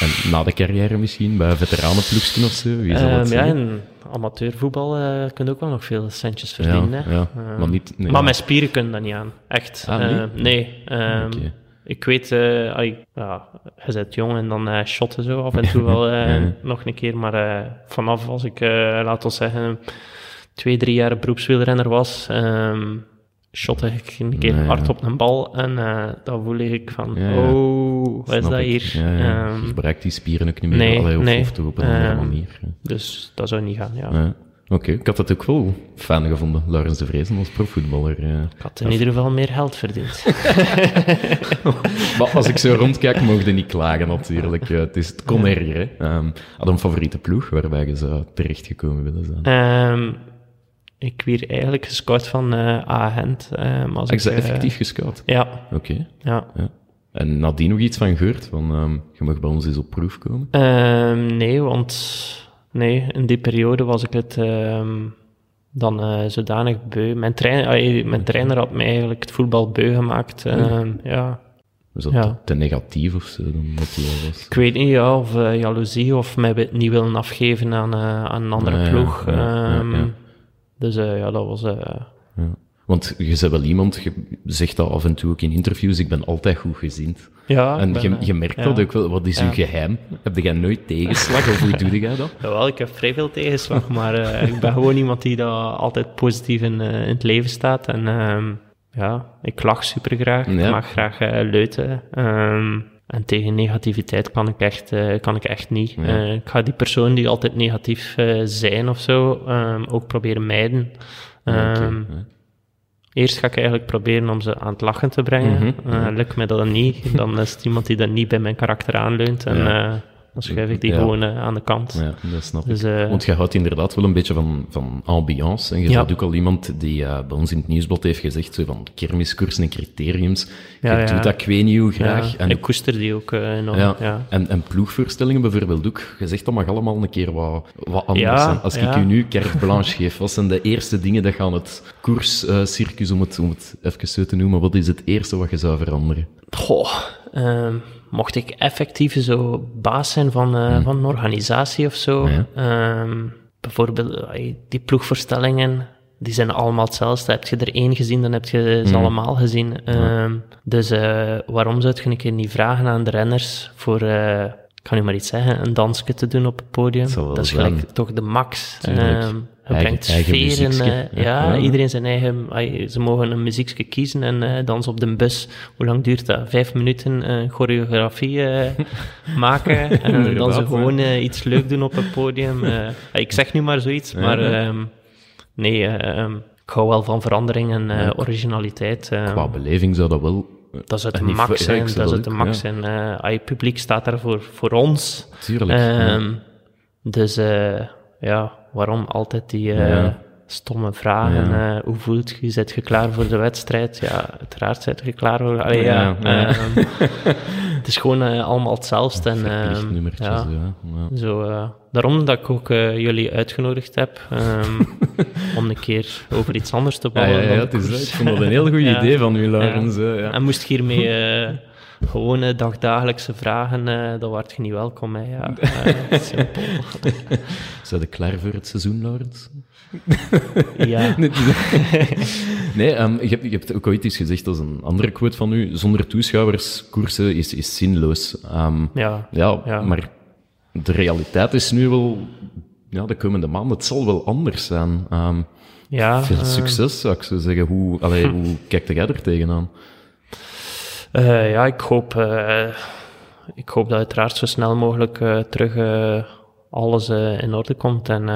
En na de carrière misschien, bij veteranenploegsken of zo? Wie zal het ja, in amateurvoetbal eh kun je ook wel nog veel centjes Ja, verdienen. hè. ja, Ehm, maar niet... nee, maar ja. mijn spieren kunnen dat niet aan. Echt. Ah, nee? Nee. Oké. Ik weet, eh, ai, ja, je bent jong en dan eh shotten zo af en toe (laughs) wel eh, Ja. nog een keer. Maar vanaf als ik, laten we zeggen, twee, drie jaar beroepswielrenner was, ehm shotte ik een keer Nee, hard ja. op een bal. En dan voel ik van, oh, wat is dat ik. hier? Ehm, je gebruikt die spieren ook niet meer. nee, allee, of, nee. of toch op een andere Ehm, manier. ja. dus dat zou niet gaan, ja. Oké, ik had het ook wel fijn gevonden, Laurens de Vrezen als profvoetballer. eh. Ik had in ieder geval meer geld verdiend. (laughs) Maar als ik zo rondkijk, mogen je niet klagen natuurlijk. Eh, het, is, het kon erger. Hè. Ehm, had een favoriete ploeg waarbij je zou terechtgekomen willen zijn? Ehm, ik werd eigenlijk gescout van eh A-Gent. ehm, als Ah, dat ik, effectief gescout? Ja, Oké. ja. ja. En nadien nog iets van gehoord? Van, je mag bij ons eens op proef komen? Nee, want nee, in die periode was ik het ehm, dan eh, zodanig beu. Mijn, trainer, ai, mijn trainer had mij eigenlijk het voetbal beu gemaakt. Ehm, ja. Was dat Ja. te, negatief of zo dan hij was? Ik weet niet, ja, of eh, jaloezie, of mij niet willen afgeven aan, eh, aan een andere ja, ploeg. Ehm. Dus eh, ja, dat was... eh, Ja. Want je bent wel iemand, je zegt dat af en toe ook in interviews, ik ben altijd goed gezind. ja, en ben, je, eh, je merkt ja. dat ook wel. Wat is Ja. uw geheim? Heb jij nooit tegenslag of hoe (laughs) doe jij dat? Jawel, ik heb vrij veel tegenslag, maar eh, ik ben gewoon iemand die daar altijd positief in, eh, in het leven staat. En ehm, ja, ik lach super graag, ik mag graag eh, leuten. Ehm, en tegen negativiteit kan ik echt, kan ik echt niet. Ik ga die persoon die altijd negatief zijn of zo, ehm, ook proberen mijden. Ja. Eerst ga ik eigenlijk proberen om ze aan het lachen te brengen. Mhm, Eh, lukt mij dat dan niet, dan is het iemand die dan niet bij mijn karakter aanleunt. En Ja. Dan schuif ik die Ja. gewoon eh, aan de kant. Ja, dat snap Dus, ik. eh, Want je houdt inderdaad wel een beetje van, van ambiance. En je Ja. bent ook al iemand die eh, bij ons in het nieuwsblad heeft gezegd, zo van kermiskoersen en criteriums. Ja, je doet dat, ik weet niet hoe graag. En, ik koester die ook enorm. ja, Ja. En, en ploegvoorstellingen bijvoorbeeld ook. Je zegt dat mag allemaal een keer wat, wat anders zijn. Als ik u nu carte blanche (laughs) geef, wat zijn de eerste dingen dat gaan het koerscircus, om, het, om het even zo te noemen, wat is het eerste wat je zou veranderen? Goh, ehm, mocht ik effectief zo baas zijn van, eh, van een organisatie of zo, Ja. ehm, bijvoorbeeld eh, die ploegvoorstellingen, die zijn allemaal hetzelfde. Heb je er één gezien, dan heb je ze allemaal gezien. Ehm, Dus eh, waarom zou je een keer niet vragen aan de renners voor, ik kan u maar iets zeggen, een dansje te doen op het podium? Dat is zijn. gelijk toch de max. Je Eigen- brengt sfeer in, eh, Ja, iedereen zijn eigen... Ze mogen een muziekje kiezen en eh dansen op de bus. Hoe lang duurt dat? Vijf minuten eh, choreografie (laughs) maken. (laughs) en dan Inderdaad, ze gewoon iets leuk doen op het podium. Eh, ik zeg nu maar zoiets, maar ja. ehm, nee, eh, ehm, ik hou wel van verandering en originaliteit. Qua beleving zou dat wel... dat is het max ja, zijn. Dat is het max ja. zijn. Eh, ai, het publiek staat daar voor, voor ons. Tuurlijk. ja. Ehm, Dus eh, ja, waarom altijd die eh, Ja. stomme vragen? Ja. eh, hoe voelt je? Zet je klaar voor de wedstrijd? Ja, uiteraard zet je klaar voor... Allee, Ja, ja, ja. ehm, (laughs) het is gewoon eh, allemaal hetzelfde. En, ehm, ja, ja. ja. zo, eh, daarom dat ik ook eh, jullie uitgenodigd heb ehm, (laughs) om een keer over iets anders te Ja, ja, babbelen. ja, dan het is. Ik vond dat een heel goed (laughs) Ja. idee van u, Laurens. Ja. En moest ik hiermee (laughs) gewone dagdagelijkse vragen, eh dan werd je niet welkom. Hè. Ja, simpel. Zijn je klaar voor het seizoen, Laurens? Ja. (laughs) (laughs) Nee, ehm, je, hebt, je hebt ook ooit eens gezegd, dat is een andere quote van u, zonder toeschouwers koersen is, is zinloos. Ehm, Ja. ja, Ja. maar de realiteit is nu wel, ja, de komende maanden, het zal wel anders zijn. Ehm, Ja, veel eh, succes, zou ik zo zeggen. Hoe, allee, hoe kijkt jij er tegenaan? eh, ja, ik hoop, eh, ik hoop dat uiteraard zo snel mogelijk terug alles in orde komt en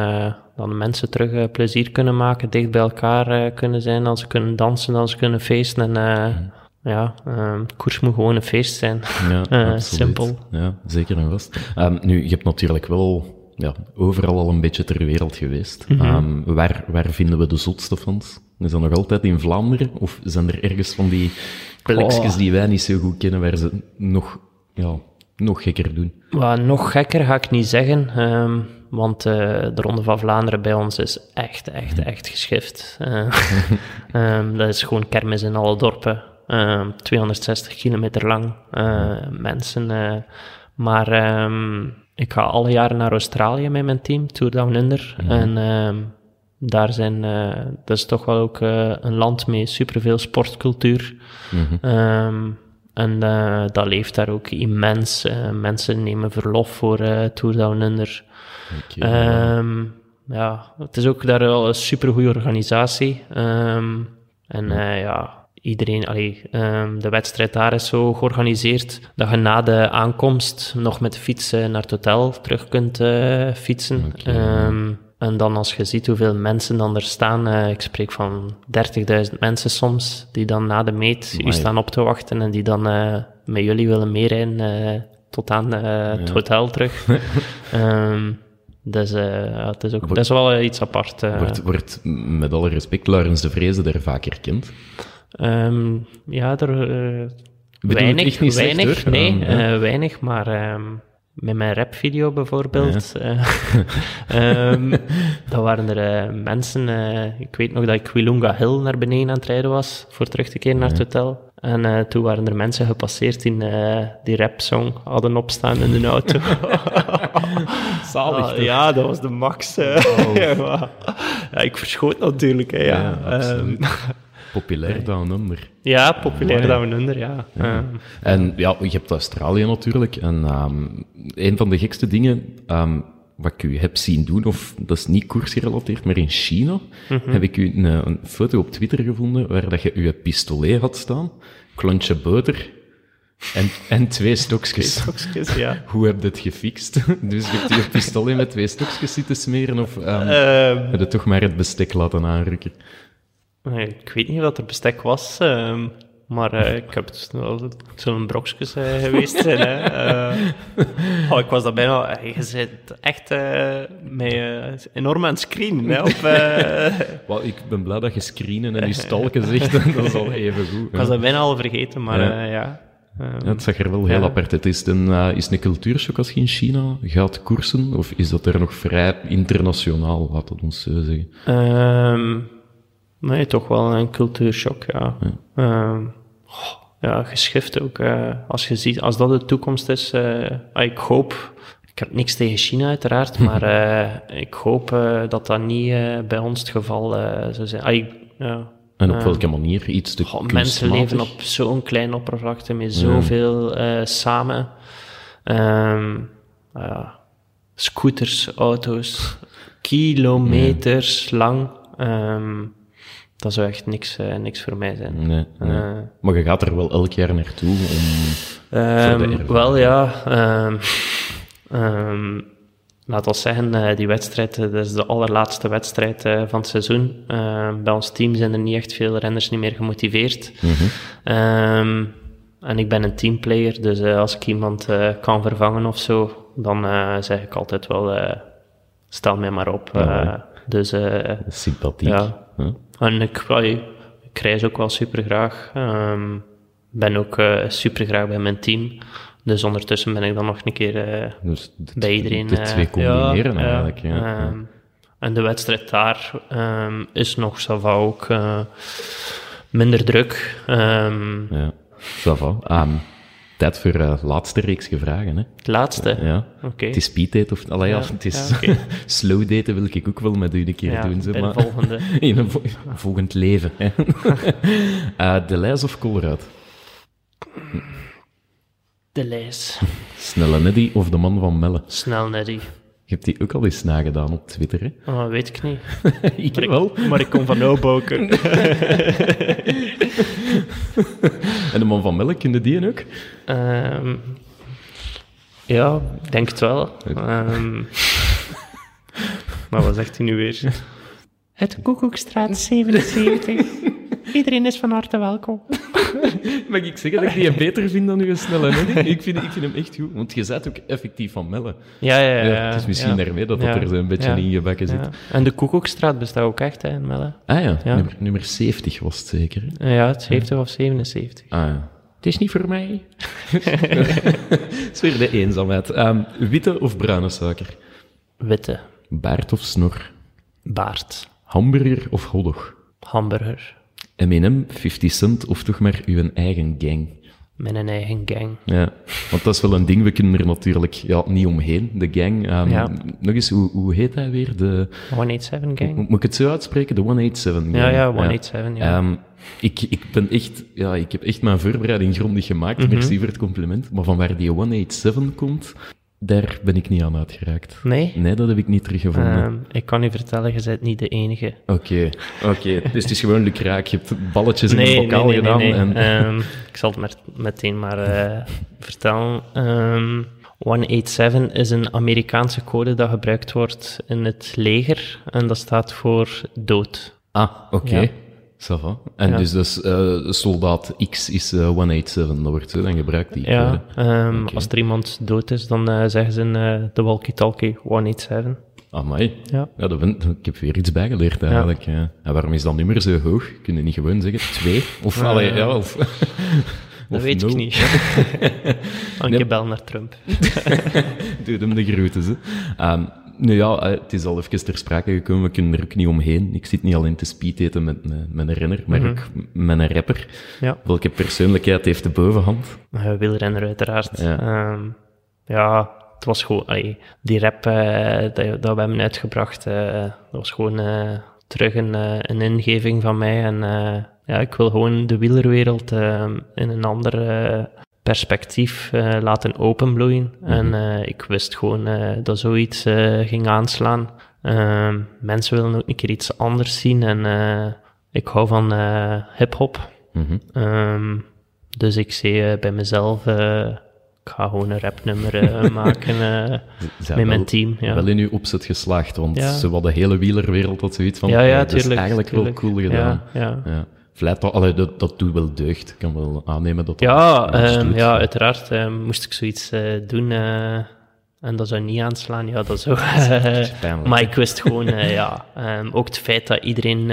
dat de mensen terug eh, plezier kunnen maken, dicht bij elkaar eh, kunnen zijn, dan ze kunnen dansen, dan ze kunnen feesten en eh, ja, eh, koers moet gewoon een feest zijn. Ja, (laughs) simpel. Ja, zeker en vast. Ehm, nu, je hebt natuurlijk wel ja, overal al een beetje ter wereld geweest. Mhm. Ehm, waar, waar vinden we de zotste fans? Is dat nog altijd in Vlaanderen? Of zijn er ergens van die plekjes Oh. die wij niet zo goed kennen, waar ze nog, ja, nog gekker doen? Maar nog gekker ga ik niet zeggen, ehm, want eh, de Ronde van Vlaanderen bij ons is echt, echt, echt geschift. Eh, (laughs) ehm, dat is gewoon kermis in alle dorpen. Ehm, 260 kilometer lang. eh, mensen. eh, maar ehm, ik ga alle jaren naar Australië met mijn team, Tour Down Under. En ehm, daar zijn, dat is toch wel ook een land met superveel sportcultuur. Ehm, en dat leeft daar ook immens. Mensen nemen verlof voor eh Tour Down Under. Ehm, ja, het is ook daar wel een supergoeie organisatie. Ehm, en eh, ja, iedereen, allee, ehm, de wedstrijd daar is zo georganiseerd dat je na de aankomst nog met de fiets eh, naar het hotel terug kunt eh, fietsen. En dan als je ziet hoeveel mensen dan er staan, eh, ik spreek van 30.000 mensen soms, die dan na de meet u staan op te wachten en die dan met jullie willen meerijden tot aan het Ja. hotel terug. (laughs) Ehm, dus ja, het is ook, Wordt- dat is wel eh, iets apart. eh. Wordt, wordt, met alle respect, Laurens de Vreese er vaak herkend? Ehm, ja, er, weinig, weinig, nee, ja. weinig, maar ehm, met mijn rapvideo bijvoorbeeld, eh, (laughs) ehm, dan waren er mensen, ik weet nog dat ik Quilunga Hill naar beneden aan het rijden was, voor terug te keren naar het hotel. En eh, toen waren er mensen gepasseerd die eh, die rapsong hadden opstaan in de auto. (laughs) Zalig, Ah, ja, dat was de max. (laughs) ja, ja, ik verschoot natuurlijk, hè, ja. Ja. Ehm, (laughs) Populair down under. ja, populair. Down Under, ja. Ehm, En ja, je hebt Australië natuurlijk. En ehm, een van de gekste dingen ehm, wat ik u heb zien doen, of dat is niet koersgerelateerd, maar in China, Mhm. heb ik u een, een foto op Twitter gevonden waar dat je uw pistolet had staan, klontje boter en, en twee (laughs) stokjes. stokjes, ja. (laughs) Hoe heb je het gefixt? (laughs) Dus je hebt je pistolet met twee stokjes zitten smeren, of Ehm, heb je toch maar het bestek laten aanrukken? ik weet niet wat er bestek was. ehm, Maar eh, ik heb het wel, het zullen brokjes eh, geweest zijn. Hè. (laughs) Eh, oh, ik was dat bijna... Je zit echt met, enorm aan het screenen. Hè, op, (laughs) ik ben blij dat je screenen en je stalken zegt. dat is al even goed. ik was dat bijna al vergeten, maar Ja. ja. ja. Eh, Ja, het zag er wel heel Ja. apart uit. Is het een, eh, is een cultuurshock als je in China gaat koersen? Of is dat er nog vrij internationaal, laat het ons zo zeggen? Ehm, nee, toch wel een cultuurshock, ja. Ehm, goh, ja, geschift ook. eh, als je ziet, als dat de toekomst is, eh, ik hoop... Ik heb niks tegen China uiteraard, (laughs) maar eh, ik hoop dat dat niet bij ons het geval zou zijn. Ja. En op welke manier? Iets te Goh, mensen leven op zo'n klein oppervlakte met zoveel samen. Ja, scooters, auto's, kilometers lang. Ehm, dat zou echt niks, eh, niks voor mij zijn. Nee, nee. Eh, Maar je gaat er wel elk jaar naartoe om... Ervaring. wel ja. ehm ehm, laat ons zeggen, eh, die wedstrijd, dat is de allerlaatste wedstrijd van het seizoen. Bij ons team zijn er niet echt veel renners niet meer gemotiveerd. Ehm, en ik ben een teamplayer, dus als ik iemand kan vervangen of zo, dan zeg ik altijd wel, stel mij maar op. Ja, dus Sympathiek. Ja. Huh? en ik, ik reis ook wel super graag. ben ook eh super graag bij mijn team. Dus ondertussen ben ik dan nog een keer eh, Dus bij iedereen. de eh, twee combineren ja, eigenlijk. Ja, ja. ehm, En de wedstrijd daar ehm, is nog ça va ook eh, minder druk. Ehm, ja. Ça va. Tijd voor uh, laatste reeks gevragen. Hè? Het laatste. Ja. Oké. Het is speeddate of... Allee, ja, het is ja, (laughs) slow daten wil ik ook wel met u een keer Ja, doen. Zo, maar volgende. (laughs) in een vo- volgend leven. Hè. (laughs) Eh, de lijst of Colruyt? De lijst. Snelle Neddy of de man van Melle? Snel, Neddy. Je hebt die ook al eens nagedaan op Twitter, hè? Oh, weet ik niet. (laughs) ik Maar ik, wel. maar ik kom van Oudboken. (laughs) En de man van Melle, kunde die ook? Ehm, ja, ik denk het wel. Ehm, (laughs) maar wat zegt hij nu weer? Het Koekoekstraat 77. Iedereen is van harte welkom. (laughs) Mag ik zeggen dat ik die beter vind dan uw snelle Neddy? (laughs) Ik vind, ik vind hem echt goed. Want je bent ook effectief van Melle. Ja, ja, ja. Ja, het is misschien ja. daarmee dat dat Ja, er zo'n beetje ja, in gebakken zit. ja. En de Koekoekstraat bestaat ook echt, hè, in Melle. Ah ja, Ja. Nummer, nummer 70 was het zeker. Hè? Ja, het 70 of 77. Ah ja. Het is niet voor mij. (laughs) Het is weer de eenzaamheid. Ehm, witte of bruine suiker? Witte. Baard of snor? Baard. Hamburger of hotdog? Hamburger. M&M, 50 cent of toch maar uw eigen gang? Een eigen gang. Ja, want dat is wel een ding. We kunnen er natuurlijk ja, niet omheen, de gang. Ehm, Ja. Nog eens, hoe, hoe heet hij weer? De, 187 gang. moet ik het zo uitspreken? De 187 gang. Ja, ja, 187, ja. Ehm, ik, ik ben echt, ja, ik heb echt mijn voorbereiding grondig gemaakt. Mhm. Merci voor het compliment. Maar van waar die 187 komt, daar ben ik niet aan uitgeraakt. Nee? Nee, dat heb ik niet teruggevonden. Ehm, ik kan u vertellen, je bent niet de enige. Oké, oké. (laughs) Dus het is gewoon lucraak. Je hebt balletjes in Nee, nee, bokaal nee, nee, gedaan. En... Ehm, ik zal het maar meteen maar eh, (laughs) vertellen. Ehm 187 is een Amerikaanse code dat gebruikt wordt in het leger. En dat staat voor dood. Ah, oké. Ja. Ça va. En Ja. dus, dus eh, soldaat X is eh, 187, dat wordt zo dan gebruikt die Ja, ehm, als er iemand dood is, dan eh, zeggen ze in eh, de walkie-talkie 187. Amai. Ja. Ja, dat ben, ik heb weer iets bijgeleerd eigenlijk. Ja. En waarom is dat nummer zo hoog? Kun je niet gewoon zeggen twee? Of, allee, ja, of, (laughs) Dat of weet nul. (laughs) ik niet. Een keer bel naar Trump. (laughs) Doe hem de groeten. Ehm, nu ja, eh, het is al even ter sprake gekomen, we kunnen er ook niet omheen. Ik zit niet alleen te speeddaten met, een- met een renner, maar ook met een rapper. Ja. Welke persoonlijkheid heeft de bovenhand? Uh, wielrenner uiteraard. Ja. Ja, ja het was gewoon... die rap eh, dat, dat we hebben uitgebracht, dat was gewoon terug een, een ingeving van mij. En ja, ik wil gewoon de wielerwereld eh, in een ander eh, perspectief eh, laten openbloeien. En eh, ik wist gewoon eh, dat zoiets ging aanslaan. Ehm, mensen willen ook een keer iets anders zien. En ik hou van hip-hop. Mhm. Ehm, dus ik zie bij mezelf, ik ga gewoon een rapnummer (laughs) maken met mijn team. Ja, Wel in uw opzet geslaagd, want Ja. zo wat de hele wielerwereld had zoiets van, ja, ja dat is tuurlijk. eigenlijk tuurlijk. wel cool gedaan. Ja, ja. Vlijt dat, allee, dat, dat doet wel deugd. Ik kan wel aannemen dat dat Ja, doet. ja uiteraard ehm, moest ik zoiets eh, doen eh, en dat zou niet aanslaan. Ja, dat (laughs) pijnlijk. maar ik wist gewoon, eh, ja, ehm, ook het feit dat iedereen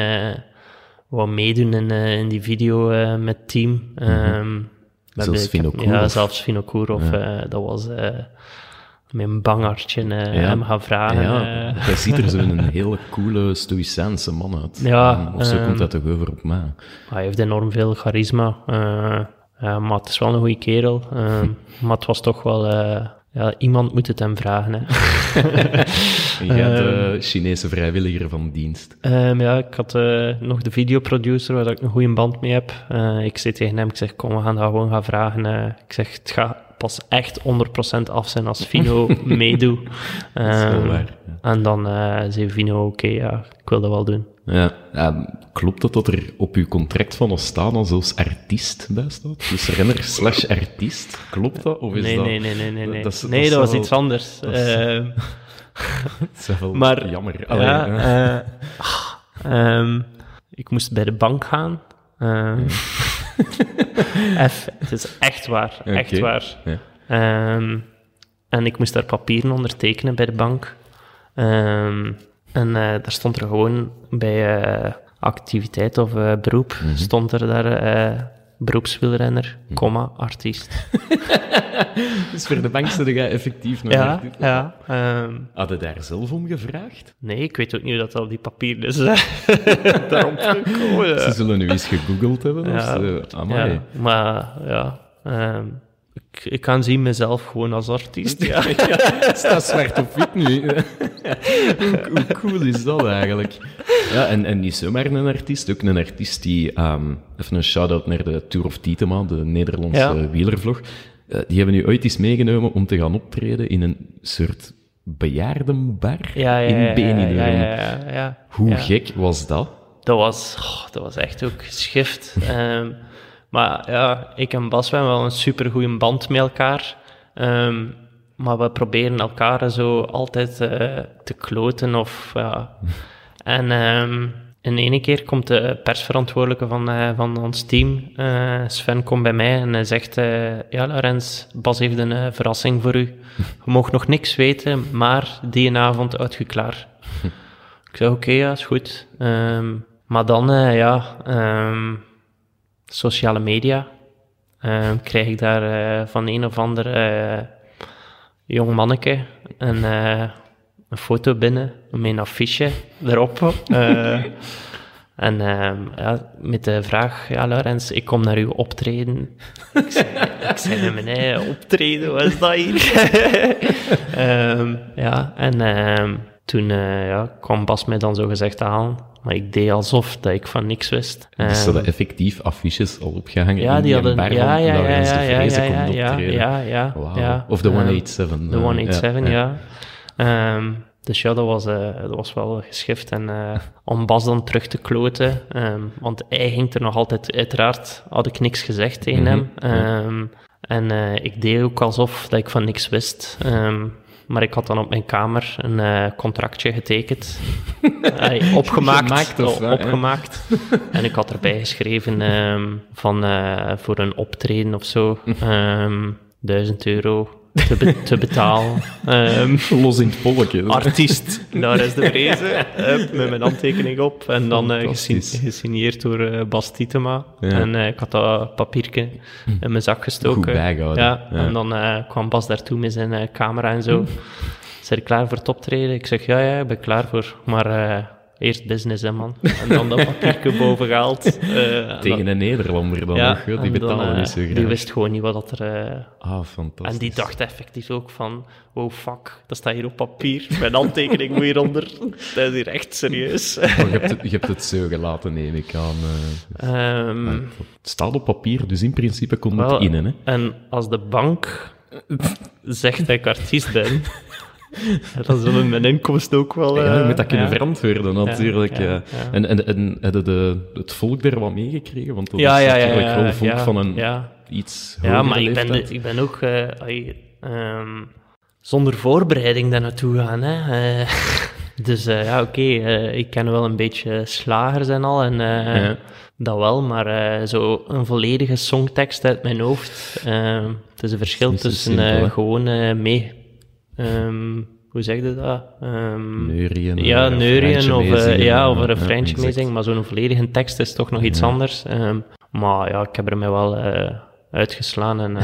wou meedoen in, in die video met het team. Ehm, we Zelfs. Ja, zelfs Vinokourov. eh dat was eh mijn bangartje eh, Ja. hem gaan vragen. Ja, eh. hij ziet er zo'n (laughs) hele coole, stoïcijnse man uit. Ja, Ehm, Of zo ehm, komt dat toch over op mij. hij heeft enorm veel charisma. eh, maar het is wel een goede kerel. ehm, (laughs) maar het was toch wel... eh, ja, iemand moet het hem vragen. Hè. (laughs) En jij Ehm. de Chinese vrijwilliger van dienst. Ehm, ja, ik had eh, nog de videoproducer, waar ik een goede band mee heb. Eh, ik zei tegen hem, ik zeg, kom, we gaan dat gewoon gaan vragen. Eh, ik zeg, het gaat pas echt 100% af zijn als Vino (laughs) meedoet. Dat is wel Ehm, waar. ja. En dan eh, zei Vino, oké, ja, ik wil dat wel doen. Ja, klopt het dat er op uw contract van Ostana zelfs artiest bij staat? Dus renner slash artiest, klopt dat? Of is Nee, dat... nee, nee, nee, nee. Nee, dat is- nee, dat dat, was iets anders. dat is- Ehm, (laughs) Dat is wel Maar- jammer. Allee, ja, eh. ah, ehm, ik moest bij de bank gaan. Ehm, Eff, (laughs) het is echt waar, echt waar. En ik moest daar papieren ondertekenen bij de bank. Ehm, en eh, daar stond er gewoon bij eh, activiteit of eh, beroep, Mhm. stond er daar eh, beroepswielrenner, comma, artiest. (laughs) Dus voor de bank zit jij effectief nog Ja, ja. ehm, Had je daar zelf om gevraagd? nee, ik weet ook niet hoe dat op die papieren is. (laughs) Daarom (laughs) gekomen. Ze zullen nu eens gegoogeld hebben. Of Ja, ze, amai. Ja, maar ja, ehm, ik, ik kan zien mezelf gewoon als artiest. (laughs) Ja. Staat zwart op wit nu. hoe, (laughs) hoe cool is dat eigenlijk? Ja, en, en niet zomaar een artiest, ook een artiest die... ehm, even een shout-out naar de Tour of Tietema, de Nederlandse Ja. wielervlog. Eh, die hebben nu ooit eens meegenomen om te gaan optreden in een soort bejaardenbar Ja, ja, in Benidorm. Hoe gek was dat? Dat was, oh, dat was echt ook geschift. (laughs) Ehm, maar ja, ik en Bas we hebben wel een supergoeie band met elkaar. Ehm, maar we proberen elkaar zo altijd eh, te kloten. Of, ja. (laughs) En ehm, in ene keer komt de persverantwoordelijke van, eh, van ons team, eh, Sven, komt bij mij en hij zegt... ja, Laurens, Bas heeft een verrassing voor u. Je mag nog niks weten, maar die avond uit je klaar. (laughs) Ik zei, oké, ja, is goed. Ehm, maar dan, ja, sociale media. Ehm, krijg ik daar eh, van een of ander eh, jong manneke een, eh, een foto binnen met een affiche erop. Eh, (laughs) en ehm, ja, met de vraag, ja, Laurens, ik kom naar uw optreden. (laughs) ik zei, ik zei optreden, wat is dat hier? (laughs) Ehm, ja, en ehm, toen eh, ja, kwam Bas mij dan zo gezegd aan, maar ik deed alsof dat ik van niks wist. Dus ze Ehm, hadden effectief affiches al opgehangen ja, in die hadden... bar Ja, ja, ja, ja, de ja, ja, ja, ja, ja, ja. Of de Ehm, 187. De eh, 187, ja. ja. Ehm, dus ja, dat was, eh, dat was wel geschift. En eh, om Bas dan terug te kloten, ehm, want hij ging er nog altijd, uiteraard had ik niks gezegd tegen Mhm, hem. Ehm, en eh, ik deed ook alsof dat ik van niks wist. Ehm, maar ik had dan op mijn kamer een eh, contractje getekend. (laughs) Opgemaakt. Gemaakt of o- wat, ja. opgemaakt. En ik had erbij geschreven ehm, van eh, voor een optreden of zo. (laughs) ehm 1000 euro te, be- te betalen. Ehm, Los in het polkje. artiest, daar is de vrezen. (laughs) Met mijn handtekening op. En dan eh, gesien- gesigneerd door eh, Bas Tietema. Ja. En eh, ik had dat papiertje in mijn zak gestoken. Goed bijgehouden. Ja, Ja. En dan eh, kwam Bas daartoe met zijn eh, camera en zo. Zijn je klaar voor het optreden? Ik zeg, ja, ja, ik ben klaar voor. Maar eh, eerst business, hè, man. En dan dat papiertje boven gehaald. eh, en (laughs) Tegen dan- een Nederlander dan ja, nog, die dan, betalen eh, niet zo graag. Die wist gewoon niet wat dat er... eh, Ah, fantastisch. en die dacht effectief ook van, oh fuck, dat staat hier op papier. Mijn handtekening moet hieronder. (laughs) Dat is hier echt serieus. Je, hebt het, je hebt het zo gelaten, neem ik aan. eh. Ehm, het staat op papier, dus in principe komt het in, hè. En als de bank zegt dat ik artiest ben, dan zullen mijn inkomsten ook wel... Ja, je eh, moet dat kunnen ja. verantwoorden, natuurlijk. ja. En, en, en hadden de, het volk er wat meegekregen? Want dat Ja, is natuurlijk ja, wel volk ja, van een ja. iets Ja, maar ik ben, ik ben ook ehm, zonder voorbereiding daar naartoe gaan. Hè. Eh, (laughs) Dus eh, ja, oké, eh, ik ken wel een beetje slagers en al, en Ja. dat wel, maar eh, zo een volledige songtekst uit mijn hoofd, eh, het is een verschil tussen hè? gewoon mee, ehm, hoe zeg je dat? Ehm, Neurien, ja, eh, neurien of, eh, ja, of een refreintje exact. meezingen, maar zo'n volledige tekst is toch nog iets anders. Ehm, maar ja, ik heb er mij wel eh, uitgeslaan en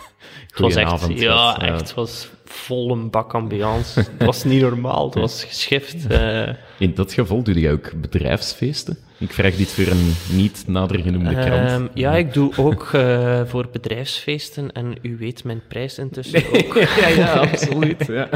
(laughs) het was echt, ja, echt, het was vol een bak ambiance. het was niet normaal, het was geschift. (laughs) In dat geval doe je ook bedrijfsfeesten. Ik vraag dit voor een niet nader genoemde krant. Ehm, ja, ik doe ook eh, voor bedrijfsfeesten en u weet mijn prijs intussen (laughs) ook. ja, ja, absoluut. Ja.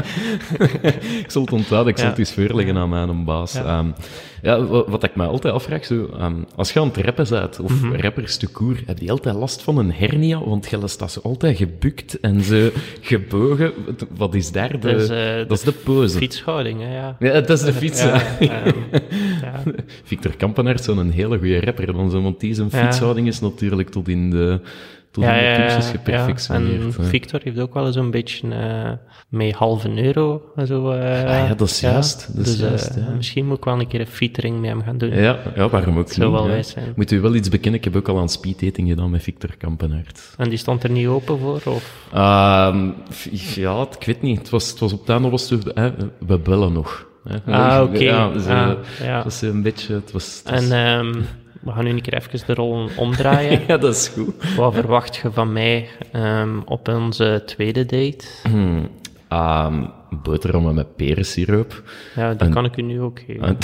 (laughs) ik zal het onthouden, ik zal het eens voorleggen aan mijn baas. Ja. Ja, ja wat, ik me altijd afvraag, zo, ehm, als je aan het rappen bent, of Mhm. rappers te koer, heb je altijd last van een hernia? Want je staat zo altijd gebukt en zo gebogen. Wat- is daar de... Dat is, eh, dat is de pose. Fietshouding, hè, ja. Ja, dat is de fiets. (laughs) Ja. Ja. (laughs) Victor Kampenaert is zo'n hele goede rapper, dan zo, want die zijn fietshouding is natuurlijk tot in de, tot in de geperfectioneerd. En. Victor heeft ook wel eens een beetje eh met halve euro. en Zo, eh, Ah ja, dat is juist, dat is dus eh, juist, misschien moet ik wel een keer een featuring met hem gaan doen. Ja, ja, waarom ook zou niet? wel wijs zijn. Moet u wel iets bekennen, ik heb ook al aan speeddating gedaan met Victor Kampenaert. En die stond er niet open voor? Of? Ehm, ja, ik weet niet. Het was, het was op het einde was het, hè, we bellen nog. Hè. Ah, oké. Ja, dus, Ah, ja. Het was een beetje... Het was, het was- En ehm, we gaan nu een keer even de rol omdraaien. (laughs) ja, dat is goed. Wat verwacht je van mij ehm, op onze tweede date? Hmm, ehm, boterhammen met perensiroop. Ja, En- kan ik u nu ook geven. Een,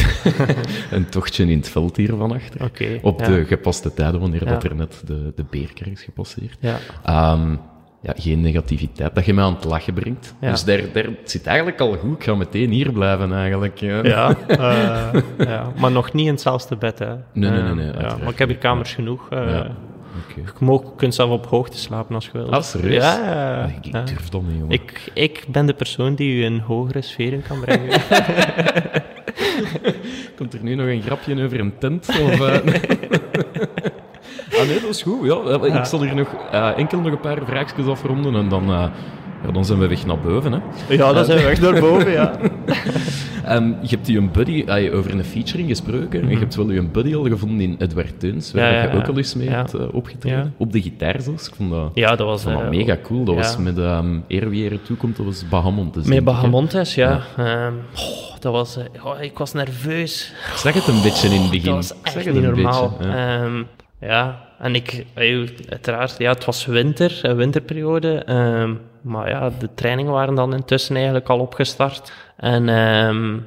(laughs) een tochtje in het veld hier van achter. Oké. Op ja. de gepaste tijden, wanneer Ja. dat er net de, de beerker is gepasseerd. Ja. Ja, geen negativiteit, dat je mij aan het lachen brengt. Ja. Dus daar, daar zit eigenlijk al goed. Ik ga meteen hier blijven eigenlijk. Ja. Ja, (laughs) eh, ja, maar nog niet in hetzelfde bed, hè. nee, nee, Eh, nee, ja, uiteraard maar ik heb hier kamers genoeg. eh, Ja. Oké. Je mag- kunt zelf op hoogte slapen als je wilt. Ah, serieus? Ja, ja, Ah, ik, ik ja. durf dat niet, jongen. Ik, ik ben de persoon die u in hogere sferen kan brengen. (laughs) Komt er nu nog een grapje over een tent? Of, eh? (laughs) ah nee, dat is goed. Ja. Ik zal hier nog eh, enkel nog een paar vraagjes afronden en dan, eh, ja, dan zijn we weg naar boven. Hè. ja, dat zijn we echt naar boven, ja. (laughs) Ehm, je hebt je een buddy, ah, over een featuring gesproken. en Je hebt wel je een buddy al gevonden in Edward Teuns, waar. Ja, je ook al eens mee hebt eh, opgetreden. Op de gitaar zelfs. Ik vond dat, Ja, dat was... ik vond dat mega cool. Dat was met um, Eer wie Ere toekomt, dat was Bahamontes. Met. Bahamontes, ja. Ehm, oh, dat was... oh, ik was nerveus. Ik zag het een beetje in het begin. Dat was echt niet normaal. beetje, ja. Ehm, en ik, eh, uiteraard, ja, het was winter, een winterperiode. ehm, maar ja, de trainingen waren dan intussen eigenlijk al opgestart. En ehm,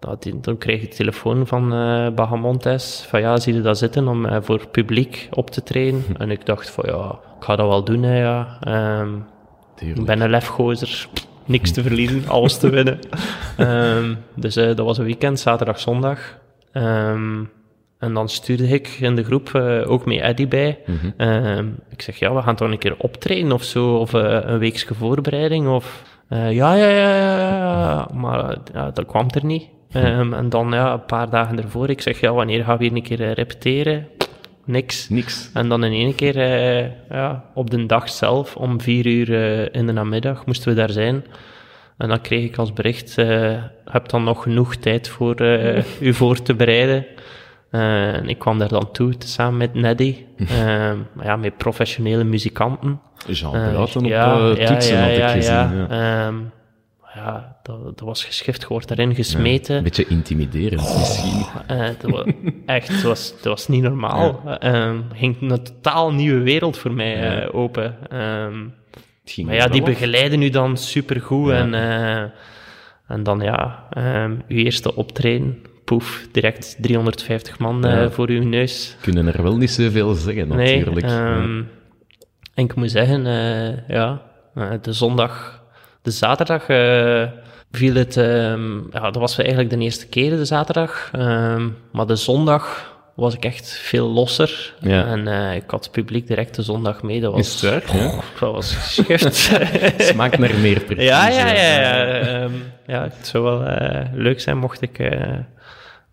dat, die- toen kreeg ik de telefoon van eh Bahamontes. Van ja, zie je dat zitten om eh, voor publiek op te trainen? En ik dacht van ja, ik ga dat wel doen, hè, ja. Ehm, ik ben een lefgozer. Niks te verliezen, alles te winnen. (laughs) Ehm, dus dat was een weekend, zaterdag, zondag. Ehm, en dan stuurde ik in de groep eh, ook met Eddie bij. Mhm. Ehm, ik zeg, ja, we gaan toch een keer optreden of zo, of eh, een weekse voorbereiding. Of, eh, ja, ja, ja, ja, ja. Maar ja, dat kwam er niet. Ehm, en dan ja, een paar dagen ervoor, ik zeg, ja, wanneer gaan we weer een keer repeteren? Niks. Niks. En dan in één keer, ja, op de dag zelf, om vier uur in de namiddag, moesten we daar zijn. En dan kreeg ik als bericht, heb dan nog genoeg tijd voor (laughs) u voor te bereiden. Eh, en ik kwam daar dan toe, samen met Neddy, eh, maar ja, met professionele muzikanten. Jean Eh, Braten op ja, eh, ja, toetsen ja, had ik ja, gezien. Ja, Ja. Ehm, ja dat, dat was geschift, je wordt daarin gesmeten. Een beetje intimiderend misschien. Eh, dat was, echt, het was, niet normaal. Ehm, ging een totaal nieuwe wereld voor mij eh, open. Ehm, maar ja, die begeleiden u dan supergoed. Ja. En, eh, en dan ja, uw eerste optreden. Poef, direct 350 man eh, Ja. voor uw neus. kunnen er wel niet zoveel zeggen, natuurlijk. Nee, ehm, en ik moet zeggen, eh, ja, eh, de zondag, de zaterdag viel het, ehm, ja, dat was eigenlijk de eerste keer de zaterdag, ehm, maar de zondag was ik echt veel losser. Ja. En ik had het publiek direct de zondag mee. Dat Is was, het waar? Ja. dat was geschift. (laughs) Smaakt naar meer precies. ja, ja, ja. Ja, ja, het zou wel leuk zijn mocht ik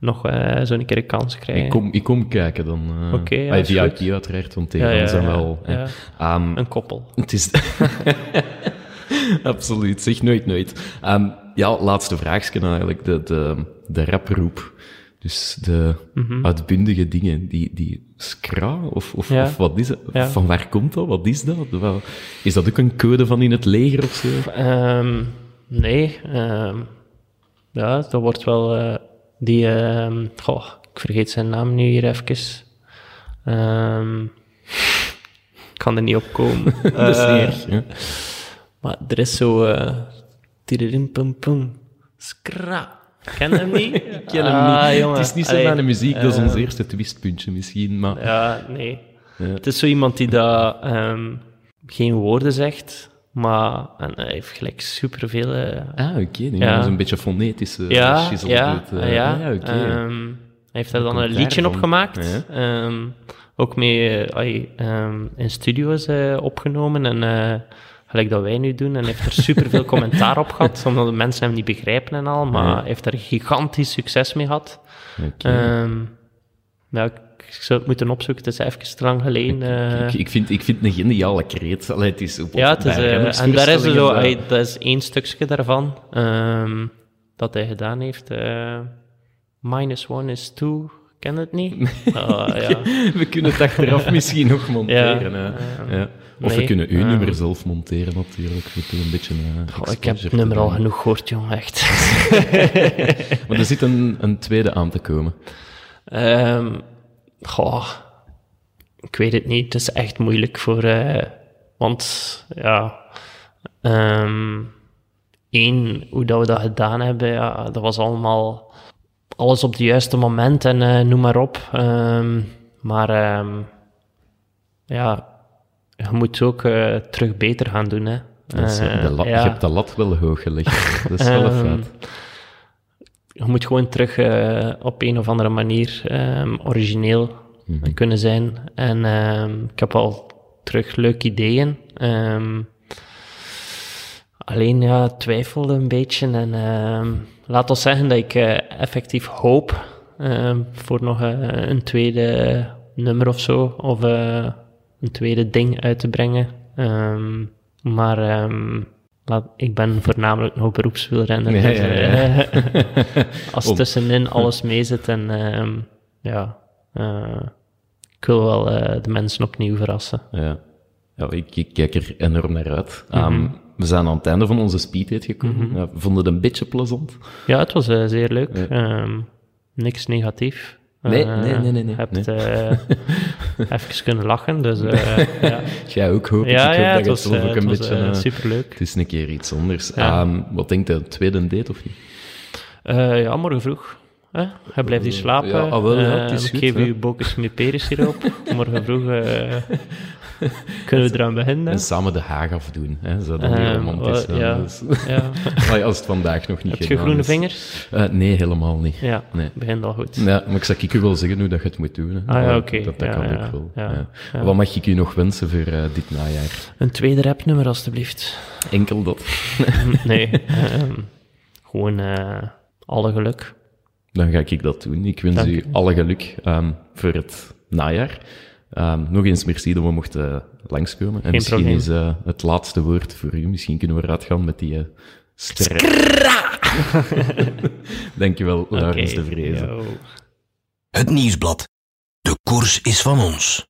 nog eh zo'n keer een kans krijgen. Ik kom, ik kom kijken dan. eh Oké, ja, ah, is VIP goed. uiteraard, want tegen Ja, ja, zijn ja, wel... ja. eh, ehm, Een koppel. Het is... (laughs) Absoluut, zeg nooit nooit. Ehm, ja, laatste vraagje eigenlijk. De, de, de raproep. Dus de uitbundige dingen, die, die scra, of, of, Ja. of wat is? Ja. Van waar komt dat? Wat is dat? Is dat ook een code van in het leger of zo? Ehm, nee, ja, dat wordt wel eh, die, ehm, goh, ik vergeet zijn naam nu hier even. Ehm, ik kan er niet op komen. (laughs) dat is niet erg. Ja. Maar er is zo, eh tiririm pum pum, skra. Ken je hem niet? (laughs) Ik ken hem niet. jongen. Het is niet zo Allee, mijn muziek, dat is ons eh, eerste twistpuntje misschien, maar... Ja, nee. Ja. Het is zo iemand die dat, ehm, geen woorden zegt, maar en hij heeft gelijk superveel... eh, Ah, oké. nu Ja. is een beetje fonetische ja, ja, eh. ja. Ja, oké. Ehm, hij heeft daar dan een liedje op gemaakt. Ja. Ehm, ook mee eh, ehm, in studio's eh, opgenomen. En eh, gelijk dat wij nu doen. En heeft er superveel (laughs) commentaar op gehad, omdat de mensen hem niet begrijpen en al. Maar Ja. heeft er gigantisch succes mee gehad. Oké. Ehm, ja, ik, ik zou het moeten opzoeken. Het is even te lang geleden. eh. ik, ik, vind, ik vind het een geniale kreet. Allee, het is op, Ja, het is, eh, en daar is er zo, dat- hij- dat is één stukje daarvan ehm, dat hij gedaan heeft. eh, minus one is two, ken het niet? Ah, ja. (laughs) We kunnen het achteraf (laughs) misschien nog monteren. Ja, hè. ja. Of we kunnen uw ehm. nummer zelf monteren natuurlijk. We doen een beetje Goh, ik heb het nummer al genoeg gehoord, jong, echt. (laughs) Maar er zit een, een tweede aan te komen. Ehm, goh, ik weet het niet. Het is echt moeilijk voor... eh, want, ja... ehm één, hoe dat we dat gedaan hebben, ja, dat was allemaal... Alles op het juiste moment en eh, noem maar op. Ehm, maar ehm, ja, je moet ook eh, terug beter gaan doen, hè. Dat is, de lat, ja. Je hebt de lat wel hoog gelegd. Dat is wel een feit. Je moet gewoon terug eh, op een of andere manier ehm, origineel kunnen zijn. En ehm, ik heb al terug leuke ideeën. Ehm, alleen ja, twijfelde een beetje. En laat ons zeggen dat ik eh, effectief hoop voor nog eh, een tweede nummer of zo. Of een tweede ding uit te brengen. Maar laat, ik ben voornamelijk nog beroepswielrenner. Ja, dus, ja, ja. eh, (laughs) als tussenin (laughs) alles mee zit en ehm, ja, eh, ik wil wel eh, de mensen opnieuw verrassen. Ja. Ja, ik, ik kijk er enorm naar uit. Mhm. Ehm, we zijn aan het einde van onze speeddate gekomen. Ja, we vonden het een beetje plezant. Ja, het was zeer leuk. Ehm, niks negatief. Nee, nee, nee, nee, nee. Hebt Nee. (laughs) even kunnen lachen, dus eh, (laughs) ja. Jij ook, hoop ik. Ja, ik hoop ja, dat was, eh, ook het een was beetje... eh, superleuk. Het is een keer iets anders. Ehm, wat denkt je, tweede date of niet? Ja, morgen vroeg. Hè? Hij blijft hier slapen. Ja, ah, wel, ja, het is ik goed, geef hè. u bokens met perensiroop. (laughs) morgen vroeg (laughs) kunnen we eraan beginnen. En samen de haag afdoen. Hè? Zou dat niet Ehm, romantisch zijn? ja. Dus- Ja. (laughs) Allee, als het vandaag nog niet Heb je groene is. vingers? Eh, nee, helemaal niet. Ja, Nee. begint al goed. Ja, maar ik zou ik u wel zeggen hoe dat je het moet doen. Hè. Ah, ja, Eh, oké. Dat, dat Ja, kan ja, ook wel. ja, ja. ja. Wat mag ik u nog wensen voor eh, dit najaar? Een tweede rapnummer, alstublieft. Enkel dat. (laughs) nee, ehm, gewoon eh, alle geluk. Dan ga ik dat doen. Ik wens Dank u u. alle geluk ehm, voor het najaar. Ehm, nog eens merci dat we mochten eh, langskomen. En Geen misschien probleem. is eh, het laatste woord voor u. Misschien kunnen we eruit gaan met die uh, ster. (laughs) Dankjewel, Laurens Oké, de Vrezen. yo. Het nieuwsblad. De koers is van ons.